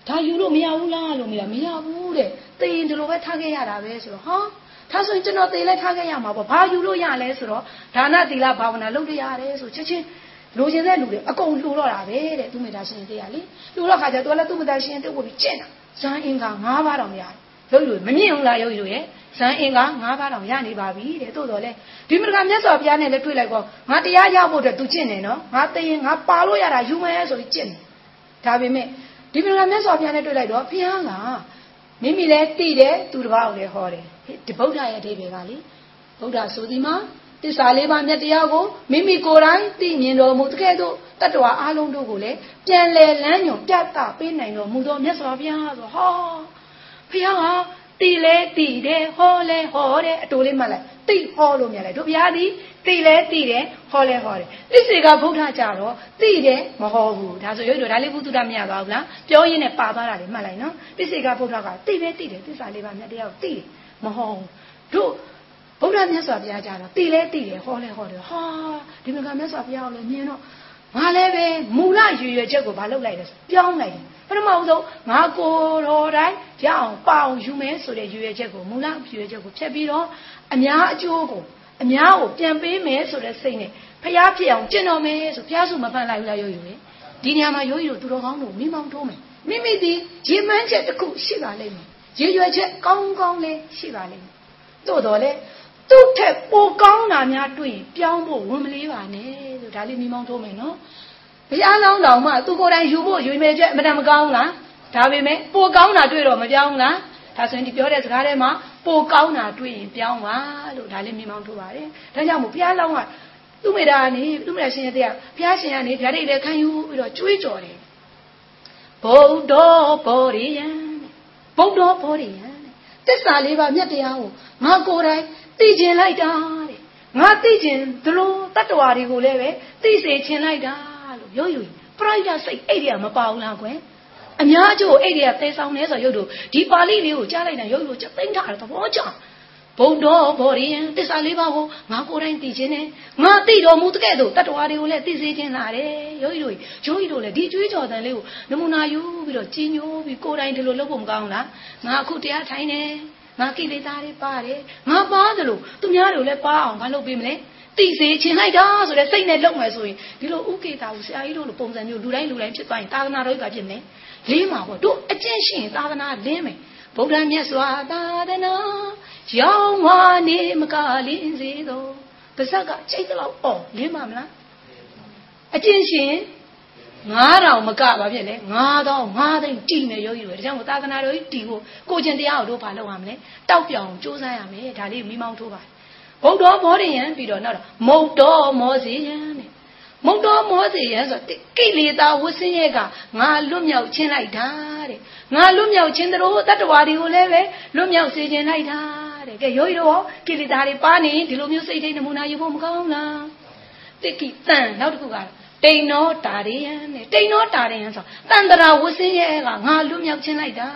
ဒါယူလို့မရဘူးလားလို့မရမရဘူးတဲ့တည်ရင်ဒီလိုပဲထားခဲ့ရတာပဲဆိုတော့ဟာထားဆိုရင်ကျွန်တော်သေလဲထားခဲ့ရမှာပေါ့ဘာယူလို့ရလဲဆိုတော့ဒါနသီလဘာဝနာလုပ်ရရတယ်ဆိုချက်ချင်း လိုချင်တဲ့လူတွေအကုန်လှူတော့တာပဲတဲ့သူမေတ္တာရှင်တရားလေလှူတော့ခါကျသူကလည်းသူမေတ္တာရှင်တက်ဖို့ပြီးကျင့်တာဇန်အင်္ဂါ၅ပါးတောင်ရတယ်ရုပ်လူမမြင့်ဘူးလားရုပ်လူရဲ့ဇန်အင်္ဂါ၅ပါးတောင်ရနေပါပြီတဲ့တို့တော်လဲဒီမရကမြတ်စွာဘုရားနဲ့လည်းတွေ့လိုက်ကောငါတရားရဖို့အတွက်သူကျင့်နေနော်ငါသိရင်ငါပါလို့ရတာယူမယ်ဆိုပြီးကျင့်တယ်ဒါပေမဲ့ဒီမရကမြတ်စွာဘုရားနဲ့တွေ့လိုက်တော့ဘုရားကမိမိလည်းတည်တယ်သူတစ်ပါးကိုလည်းဟောတယ်ဒီဗုဒ္ဓရဲ့အဓိပ္ပာယ်ကလေဗုဒ္ဓဆိုဒီမှာ တစ္ဆာလေးပါးမြတ်တရားကိုမိမိကိုယ်တိုင်သိမြင်တော်မူတကယ်တော့တတ္တဝါအလုံးတို့ကိုလည်းပြန်လဲလမ်းညွန်ပြသပေးနိုင်တော်မူသောမြတ်စွာဘုရားဆိုဟောဘုရားဟာတီလဲတီတယ်ဟောလဲဟောတယ်အတူလေးမှလိုက်တိဟောလို့မြတ်လိုက်တို့ဘုရားသည်တိလဲတိတယ်ဟောလဲဟောတယ်သစ္စေကဗုဒ္ဓကြတော့တိတယ်မဟောဘူးဒါဆိုရုပ်တို့ဒါလေးဘုသူတမရသွားဘူးလားပြောရင်းနဲ့ပါသွားတာလေမှတ်လိုက်နော်သစ္စေကဗုဒ္ဓကတိပဲတိတယ်သစ္စာလေးပါမြတ်တရားကိုတိတယ်မဟောဘူး တို့ဗုဒ္ဓမြတ်စွာဘုရားကြတော့တည်လဲတည်တယ်ဟောလဲဟောတယ်ဟာဒီမကမြတ်စွာဘုရားကိုလည်းမြင်တော့ငါလည်းပဲမူလရွေရွယ်ချက်ကိုမလုပ်လိုက်လဲပြောင်းလိုက်တယ်ပထမဆုံးငါကိုတော်တိုင်းရအောင်ပအောင်ယူမယ်ဆိုတဲ့ရွေရွယ်ချက်ကိုမူလရွေရွယ်ချက်ကိုဖြတ်ပြီးတော့အများအကျိုးကိုအများကိုပြန်ပေးမယ်ဆိုတဲ့စိတ်နဲ့ဖျားဖြစ်အောင်ကျင့်တော်မယ်ဆိုဖျားစုမဖန်လိုက်ဘူးလားရွေရွယ်ဒီနေရာမှာရွေရွယ်သူတော်ကောင်းတို့မိမောင်းထိုးမယ်မိမိဒီရေမှန်းချက်တစ်ခုရှိပါလိမ့်မယ်ရေရွယ်ချက်ကောင်းကောင်းလေးရှိပါလိမ့်မယ်သို့တော်လဲ သူ့ထက်ပိုကောင်းတာများတွေ့ရင်ပြောင်းဖို့ဝန်မလေးပါနဲ့လို့ဒါလေးမိမောင်းထိုးမယ်နော်ဘုရားလောင်းတော်မှသူကိုယ်တိုင်ယူဖို့ယူမယ်ချက်အမှန်မကောင်းလားဒါပေမဲ့ပိုကောင်းတာတွေ့တော့မပြောင်းလားဒါဆိုရင်ဒီပြောတဲ့စကားထဲမှာပိုကောင်းတာတွေ့ရင်ပြောင်းပါလို့ဒါလေးမိမောင်းထိုးပါတယ်ဒါကြောင့်မို့ဘုရားလောင်းကသူ့မိသားကနေသူ့မိသားရှင်ရဲ့တဲ့ဘုရားရှင်ကနေဓာတ်ရိတ်လည်းခံယူပြီးတော့ကြွေးကြော်တယ်ဗုဒ္ဓဘောရိယံဗုဒ္ဓဘောရိယံတစ္ဆာလေးပါမြတ်တရားကိုငါကိုယ်တိုင် သိကျင်လိုက်တာတဲ့ငါသိကျင်ဒီလိုတတ္တဝါတွေကိုလည်းပဲသိစေချင်လိုက်တာလို့ရုပ်ယူပရိဒစိတ်အဲ့ဒီကမပါဘူးလားကွယ်အများအကျိုးအဲ့ဒီကသေဆောင်နေဆိုရုပ်တို့ဒီပါဠိလေးကိုကြားလိုက်တာရုပ်တို့ချက်သိမ့်ထားတယ်သဘောကျဘုံတော်ဘောရိယံတစ္ဆာလေးပါးကိုငါကိုယ်တိုင်သိခြင်းနဲ့ငါသိတော်မူတဲ့ကဲ့သို့တတ္တဝါတွေကိုလည်းသိစေခြင်းလာတယ်ရုပ်တို့ရုပ်တို့လည်းဒီကြွေးကြော်တဲ့လေးကိုနမူနာယူပြီးတော့ကြီးညိုပြီးကိုယ်တိုင်ဒီလိုလုပ်ဖို့မကောင်းလားငါအခုတရားထိုင်နေ ငါကိလေသာတွေပါတယ်ငါပါတယ်လို့သူများတို့လည်းပါအောင်မလုပ်ပေးမလဲသိစေချင်လိုက်တာဆိုတဲ့စိတ်နဲ့လုပ်မယ်ဆိုရင်ဒီလိုဥကေတာကိုဆရာကြီးတို့လိုပုံစံမျိုးလူတိုင်းလူတိုင်းဖြစ်သွားရင်သာသနာတော်ကြီးကဖြစ်မယ်လေးမှာပေါ့တို့အကျင့်ရှိရင်သာသနာလင်းမယ်ဗုဒ္ဓမြတ်စွာသာသနာရောင်းဝါနေမကလင်းစေသောပါဇက်ကချိတ်တော့အော်လင်းပါမလားအကျင့်ရှင် 9000မကပါဖြစ်လေ9000 5သိန်းတည်နေယောဂီတွေဒါကြောင့်သာသနာတော်ကြီးတည်ဖို့ကိုကျင်တရားကိုတို့ဘာလုပ်ရမလဲတောက်ပြောင်စူးစမ်းရမယ်ဒါလေးမိမောင်းထိုးပါဗုဒ္ဓဘောဓိယံပြီးတော့နောက်တော့မုတ်တော်မောစီယံတဲ့မုတ်တော်မောစီယံဆိုကိလေသာဝဆင်းရဲကငါလွတ်မြောက်ခြင်းလိုက်တာတဲ့ငါလွတ်မြောက်ခြင်းတို့တတ္တဝါတွေကိုလည်းပဲလွတ်မြောက်စေခြင်းလိုက်တာတဲ့ကဲယောဂီတို့ကိလေသာတွေပါနေဒီလိုမျိုးစိတ်ထိန်နမူနာယူဖို့မကောင်းလားတိကိတန်နောက်တစ်ခုကတိ န်နောတာရိယံတဲ့တိန်နောတာရိယံဆိုတန်တရာဝဆင်းရဲကငါလွတ်မြောက်ခြင်းလိုက်တာ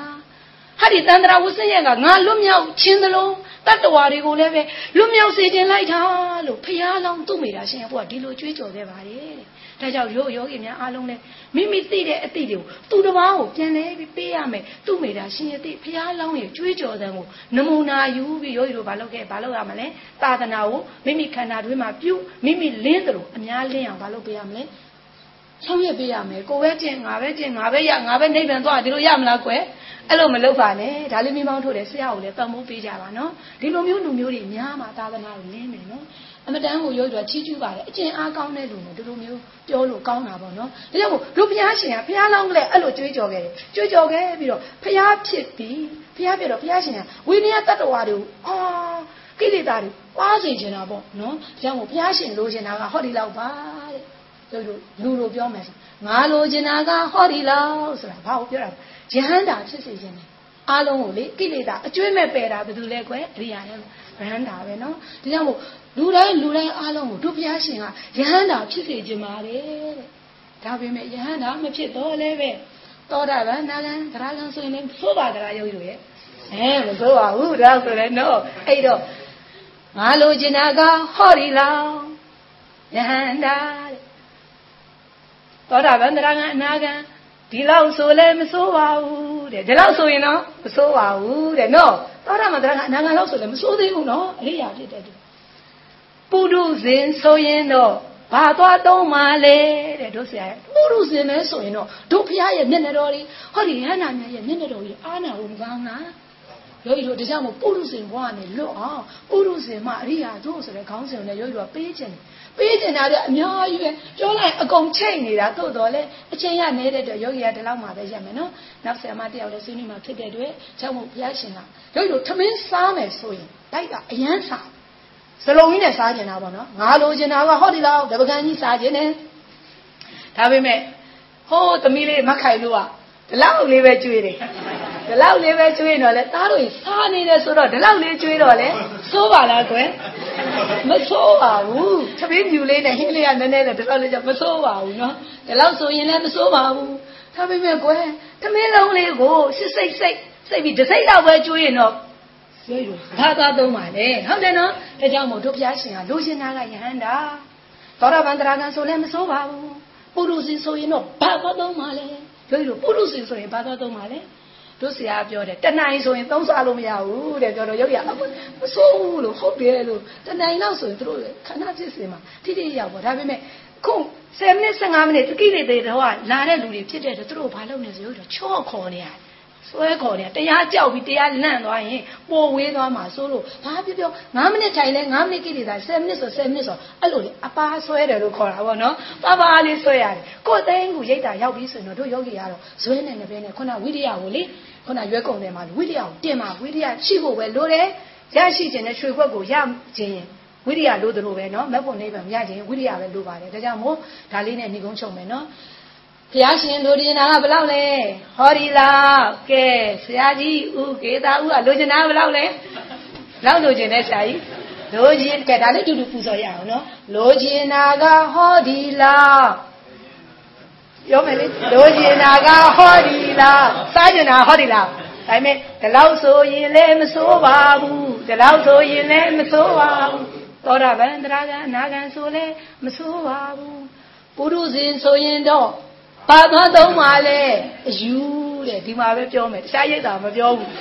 ဟာဒီတန်တရာဝဆင်းရဲကငါလွတ်မြောက်ခြင်းသလုံးတတ္တဝါတွေကိုလည်းပဲလွတ်မြောက်စေခြင်းလိုက်တာလို့ဖះလောင်းသူ့မိတာရှင်ဘုရားဒီလိုကြွေးကြော်ခဲ့ပါတယ်တဲ့ ဒါကြောင့်ယောယောဂီများအားလုံးလည်းမိမိသိတဲ့အသိတွေကိုသူတစ်ပါးကိုပြန်လဲပြီးပေးရမယ်သူ့မိတာရှင်ရဲ့သိဖះလောင်းရဲ့ကြွေးကြော်တဲ့ကိုနမူနာယူပြီးယောဂီတို့ဘာလုပ်ခဲ့ဘာလုပ်ရမလဲသာသနာကိုမိမိခန္ဓာတွင်းမှာပြုမိမိလင်းသလိုအများလင်းအောင်ဘာလုပ်ပေးရမလဲဆောင်ရွက်ပေးရမယ်ကိုပဲကျင့်ငါပဲကျင့်ငါပဲရငါပဲနိဗ္ဗာန်သွားဒီလိုရမလားကွယ်အဲ့လိုမလုပ်ပါနဲ့ဒါလေးမိမောင်းထုတ်တယ်ဆရာကိုလည်းပတ်မိုးပေးကြပါနော်ဒီလိုမျိုးလူမျိုးတွေများမှာသာသနာကိုလင်းမယ်နော် အမတန်ကိုရောကြချီးကျူးပါတယ်အကျင့်အားကောင်းတဲ့လူမျိုးဒီလိုမျိုးပြောလို့ကောင်းတာပေါ့နော်ဒါကြောင့်မို့လူဘုရားရှင်ကဘုရားလောင်းကလေးအဲ့လိုကြွေးကြော်ခဲ့တယ်ကြွေးကြော်ခဲ့ပြီးတော့ဘုရားဖြစ်ပြီးဘုရားပြတော့ဘုရားရှင်ကဝိနည်းတတ္တဝါတွေကိုအာကိလေသာတွေပါစေချင်တာပေါ့နော်ဒါကြောင့်မို့ဘုရားရှင်လိုချင်တာကဟောဒီလောက်ပါတဲ့တို့လူလိုပြောမယ်ဆိုငါလိုချင်တာကဟောဒီလောက်ဆိုတာဘာကိုပြောတာယဟန္တာဖြစ်စေခြင်းတယ်အားလုံးကိုလေကိလေသာအကျွေးမဲ့ပယ်တာဘယ်သူလဲကွယ်အရိယာလဲဗဟန္တာပဲနော်ဒါကြောင့်မို့ လူတိုင်းလူတိုင်းအားလုံးကိုတို့ဘုရားရှင်ကယဟန္တာဖြစ်စေခြင်းပါတယ်တဲ့ဒါပေမဲ့ယဟန္တာမဖြစ်တော့လဲပဲသောတာပန်နာဂံသရဂံဆိုရင်လည်းသို့ပါသလားယုတ်တို့ရဲ့အဲမသို့ပါဘူးဒါဆိုလည်းနော်အဲ့တော့ငါလိုချင်တာကဟောဒီလောင်ယဟန္တာတဲ့သောတာပန်သရဂံအနာဂံဒီလောက်ဆိုလဲမစိုးပါဘူးတဲ့ဒီလောက်ဆိုရင်တော့မစိုးပါဘူးတဲ့နော်သောတာပန်သရဂံအနာဂံလောက်ဆိုလဲမစိုးသေးဘူးနော်အရိယာဖြစ်တဲ့သူ ပုရုဇဉ်ဆိုရင်တော့ဘာသွားသုံးပါလဲတဲ့တို့ဆရာပုရုဇဉ်လဲဆိုရင်တော့တို့ဖះရဲ့မျက်နှာတော်ကြီးဟောဒီဟန္နာမြတ်ရဲ့မျက်နှာတော်ကြီးအာနာဝမကောင်းလားယောဂီတို့ဒါကြောင့်မို့ပုရုဇဉ်ဘဝနဲ့လွတ်အောင်ပုရုဇဉ်မှအရိယာတို့ဆိုတဲ့ခေါင်းစဉ်နဲ့ယောဂီတို့ကပေးခြင်းပေးကျင်တာတဲ့အများကြီးပဲပြောလိုက်အကုန်ချိတ်နေတာသို့တော်လဲအချင်းရနေတဲ့အတွက်ယောဂီကဒီလောက်မှပဲရမယ်နော်နောက်ဆရာမတယောက်လည်းဆွေးနွေးမှဖြစ်တဲ့အတွက်ကျောင်းမို့ဘုရားရှင်ကယောဂီတို့ထမင်းစားမယ်ဆိုရင်တိုက်ကအရန်စား စလုံးကြီးနဲ့စားကျင်တာပေါ့နော်ငါလိုချင်တာကဟောဒီလောက်တပကံကြီးစားကျင်တယ်ဒါပေမဲ့ဟိုးသမီးလေးမခိုင်လို့ကဒီလောက်လေးပဲကျွေးတယ်ဒီလောက်လေးပဲကျွေးတော့လဲသားတို့စားနေတယ်ဆိုတော့ဒီလောက်လေးကျွေးတော့လဲစိုးပါလားကွယ်မစိုးပါဘူးသမီးမြူလေးနဲ့ဟင်းလေးကနည်းနည်းနဲ့ဒီလောက်လေးကြောင့်မစိုးပါဘူးနော်ဒီလောက်ဆိုရင်လည်းမစိုးပါဘူးဒါပေမဲ့ကွယ်သမီးလုံးလေးကိုစစ်စိတ်စိတ်စိတ်ပြီးတစ်စိတ်လောက်ပဲကျွေးရင်တော့ ရွရွဘာသွားသုံးပါလဲဟုတ်တယ်နော်ဒါကြောင့်မို့တို့ဘုရားရှင်ကလိုချင်တာကယဟန္တာသောရဗန္တရာကံဆိုလည်းမစိုးပါဘူးပုရုဇဉ်ဆိုရင်တော့ဘာသွားသုံးပါလဲရွရွပုရုဇဉ်ဆိုရင်ဘာသွားသုံးပါလဲတို့ဆရာပြောတယ်တဏှာဆိုရင်သုံးစားလို့မရဘူးတဲ့ပြောတော့ရုပ်ရမစိုးဘူးလို့ဟုတ်တယ်လို့တဏှာလောက်ဆိုရင်တို့ခန္ဓာဖြစ်စင်မှာတိတိရောက်ပေါ့ဒါပေမဲ့ခု10မိနစ်15မိနစ်တကိလေသေတော့လာတဲ့လူတွေဖြစ်တဲ့သူတို့ဘာလုပ်နေဆိုရုပ်တော့ချော့ခေါ်နေရတယ် ဆွဲခေါ်တယ်တရားကြောက်ပြီးတရားလန့်သွားရင်ပေါ်ဝေးသွားမှာစိုးလို့ဘာပြောပြော9မိနစ်ထိုင်လဲ9မိနစ်ကိလေသာ10မိနစ်ဆို10မိနစ်ဆိုအဲ့လိုလေအပါဆွဲတယ်လို့ခေါ်တာပေါ့နော်ပါပါလေးဆွဲရတယ်ကိုယ်သိန်းကူရိတ်တာရောက်ပြီးဆိုရင်တော့တို့ယောဂီကတော့ဇွဲနဲ့နေပဲနဲ့ခုနဝိရိယကိုလေခုနရွက်ကုန်တယ်မှာဝိရိယကိုတင်မှာဝိရိယရှိဖို့ပဲလိုတယ်ရရှိခြင်းနဲ့ရွှေခွက်ကိုရခြင်းဝိရိယလိုသလိုပဲเนาะမက်ဖို့နိဗ္ဗာန်ရခြင်းဝိရိယပဲလိုပါတယ်ဒါကြောင့်မို့ဒါလေးနဲ့ညီကုန်းချုပ်မယ်เนาะ ဘုရားရှင်လိုချင်တာကဘယ်လောက်လဲဟောဒီလားကဲဆရာကြီးဦးကေတာဦးကလိုချင်တာဘယ်လောက်လဲလောက်လိုချင်တဲ့ဆရာကြီးလိုချင်ကဲဒါလေးတူတူပူဇော်ရအောင်နော်လိုချင်တာကဟောဒီလားပြောမယ်လေလိုချင်တာကဟောဒီလားစားချင်တာဟောဒီလားဒါပေမဲ့ဒီလောက်ဆိုရင်လည်းမစိုးပါဘူးဒီလောက်ဆိုရင်လည်းမစိုးပါဘူးသောတာပန်တရားကအနာဂံဆိုလည်းမစိုးပါဘူးပုရုဇဉ်ဆိုရင်တော့ ဘာသွားသုံးပါလဲအယူတဲ့ဒီမှာပဲပြောမယ်တခြားရိတ်တာမပြောဘူး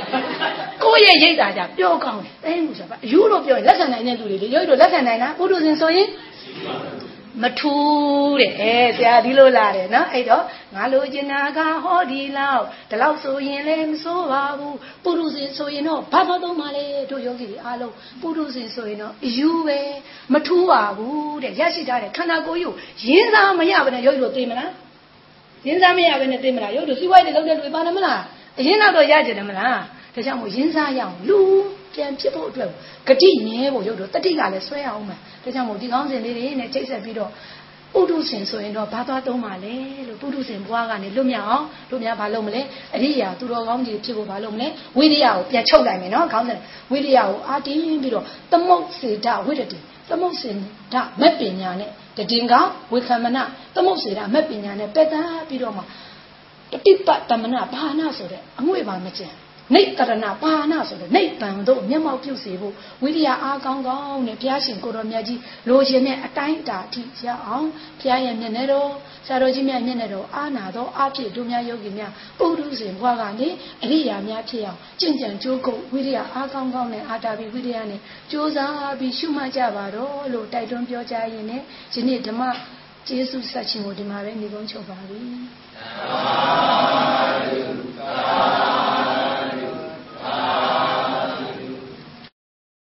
ကိုယ့်ရဲ့ရိတ်တာကြပြောကောင်းတယ်အဲမှုဆိုပါအယူလို့ပြောရင်လက်ခံနိုင်တဲ့လူတွေလေရုပ်တို့လက်ခံနိုင်လားပုထုဇဉ်ဆိုရင်မထူးတဲ့အဲဆရာဒီလိုလာတယ်နော်အဲ့တော့ငါလိုချင်တာကဟောဒီလောက်ဒီလောက်ဆိုရင်လည်းမဆိုးပါဘူးပုရုဇဉ်ဆိုရင်တော့ဘာသာသုံးပါလဲတို့ယောဂီတွေအားလုံးပုရုဇဉ်ဆိုရင်တော့အယူပဲမထူးပါဘူးတဲ့ရရှိထားတဲ့ခန္ဓာကိုယ်ယူရင်းစားမရဘဲနဲ့ယောဂီတို့သိမလား ရင်းစားမရဘဲနဲ့သိမလားရုပ်တို့စီးပွားရေးလုပ်တဲ့လူပါနေမလားအရင်တော့ရကြတယ်မလားဒါကြောင့်မို့ရင်းစားရအောင်လူပြန်ဖြစ်ဖို့အတွက်ဂတိနည်းဖို့ရုပ်တို့တတိကလည်းဆွဲအောင်မှာဒါကြောင့်မို့ဒီကောင်းစဉ်လေးတွေနဲ့ချိတ်ဆက်ပြီးတော့ပုထုဇဉ်ဆိုရင်တော့ဘာသွားသုံးပါလဲလို့ပုထုဇဉ်ဘွားကနေလွတ်မြောက်အောင်တို့များဘာလုပ်မလဲအရိယာသူတော်ကောင်းကြီးဖြစ်ဖို့ဘာလုပ်မလဲဝိရိယကိုပြန်ချုပ်လိုက်မယ်နော်ခေါင်းစဉ်ဝိရိယကိုအာတင်းပြီးတော့သမုတ်စေတဝိရတိသမုတ်စေတမက်ပညာနဲ့ တည်င်ကဝေခမနသမုတ်စေတမက်ပညာနဲ့ပက်တန်းပြီးတော့မှတတိပတမနာဘာနာဆိုတဲ့အငွေ့ပါမကျန် နေတရဏပါဏဆိုတဲ့နေပံတို့မျက်မှောက်ပြုစေဖို့ဝိရိယအားကောင်းကောင်းနဲ့ဘုရားရှင်ကိုတော်မြတ်ကြီးလိုချင်တဲ့အတိုင်းအတာအထိရအောင်ဘုရားရဲ့မျက်နှာတော်ဆရာတော်ကြီးမြတ်မျက်နှာတော်အာနာတော်အဖြစ်တို့များယောဂီများပုရုဇဉ်ဘွားကနေအရိယာများဖြစ်အောင်ကြင်ကြံကြိုးကုပ်ဝိရိယအားကောင်းကောင်းနဲ့အာတာပြီးဝိရိယနဲ့ကြိုးစားပြီးရှုမှတ်ကြပါတော့လို့တိုက်တွန်းပြောကြားရင်းနဲ့ဒီနေ့ဓမ္မကျေးဇူးဆက်ခြင်းကိုဒီမှာပဲညီကုန်းချုပ်ပါပြီ။ Amen.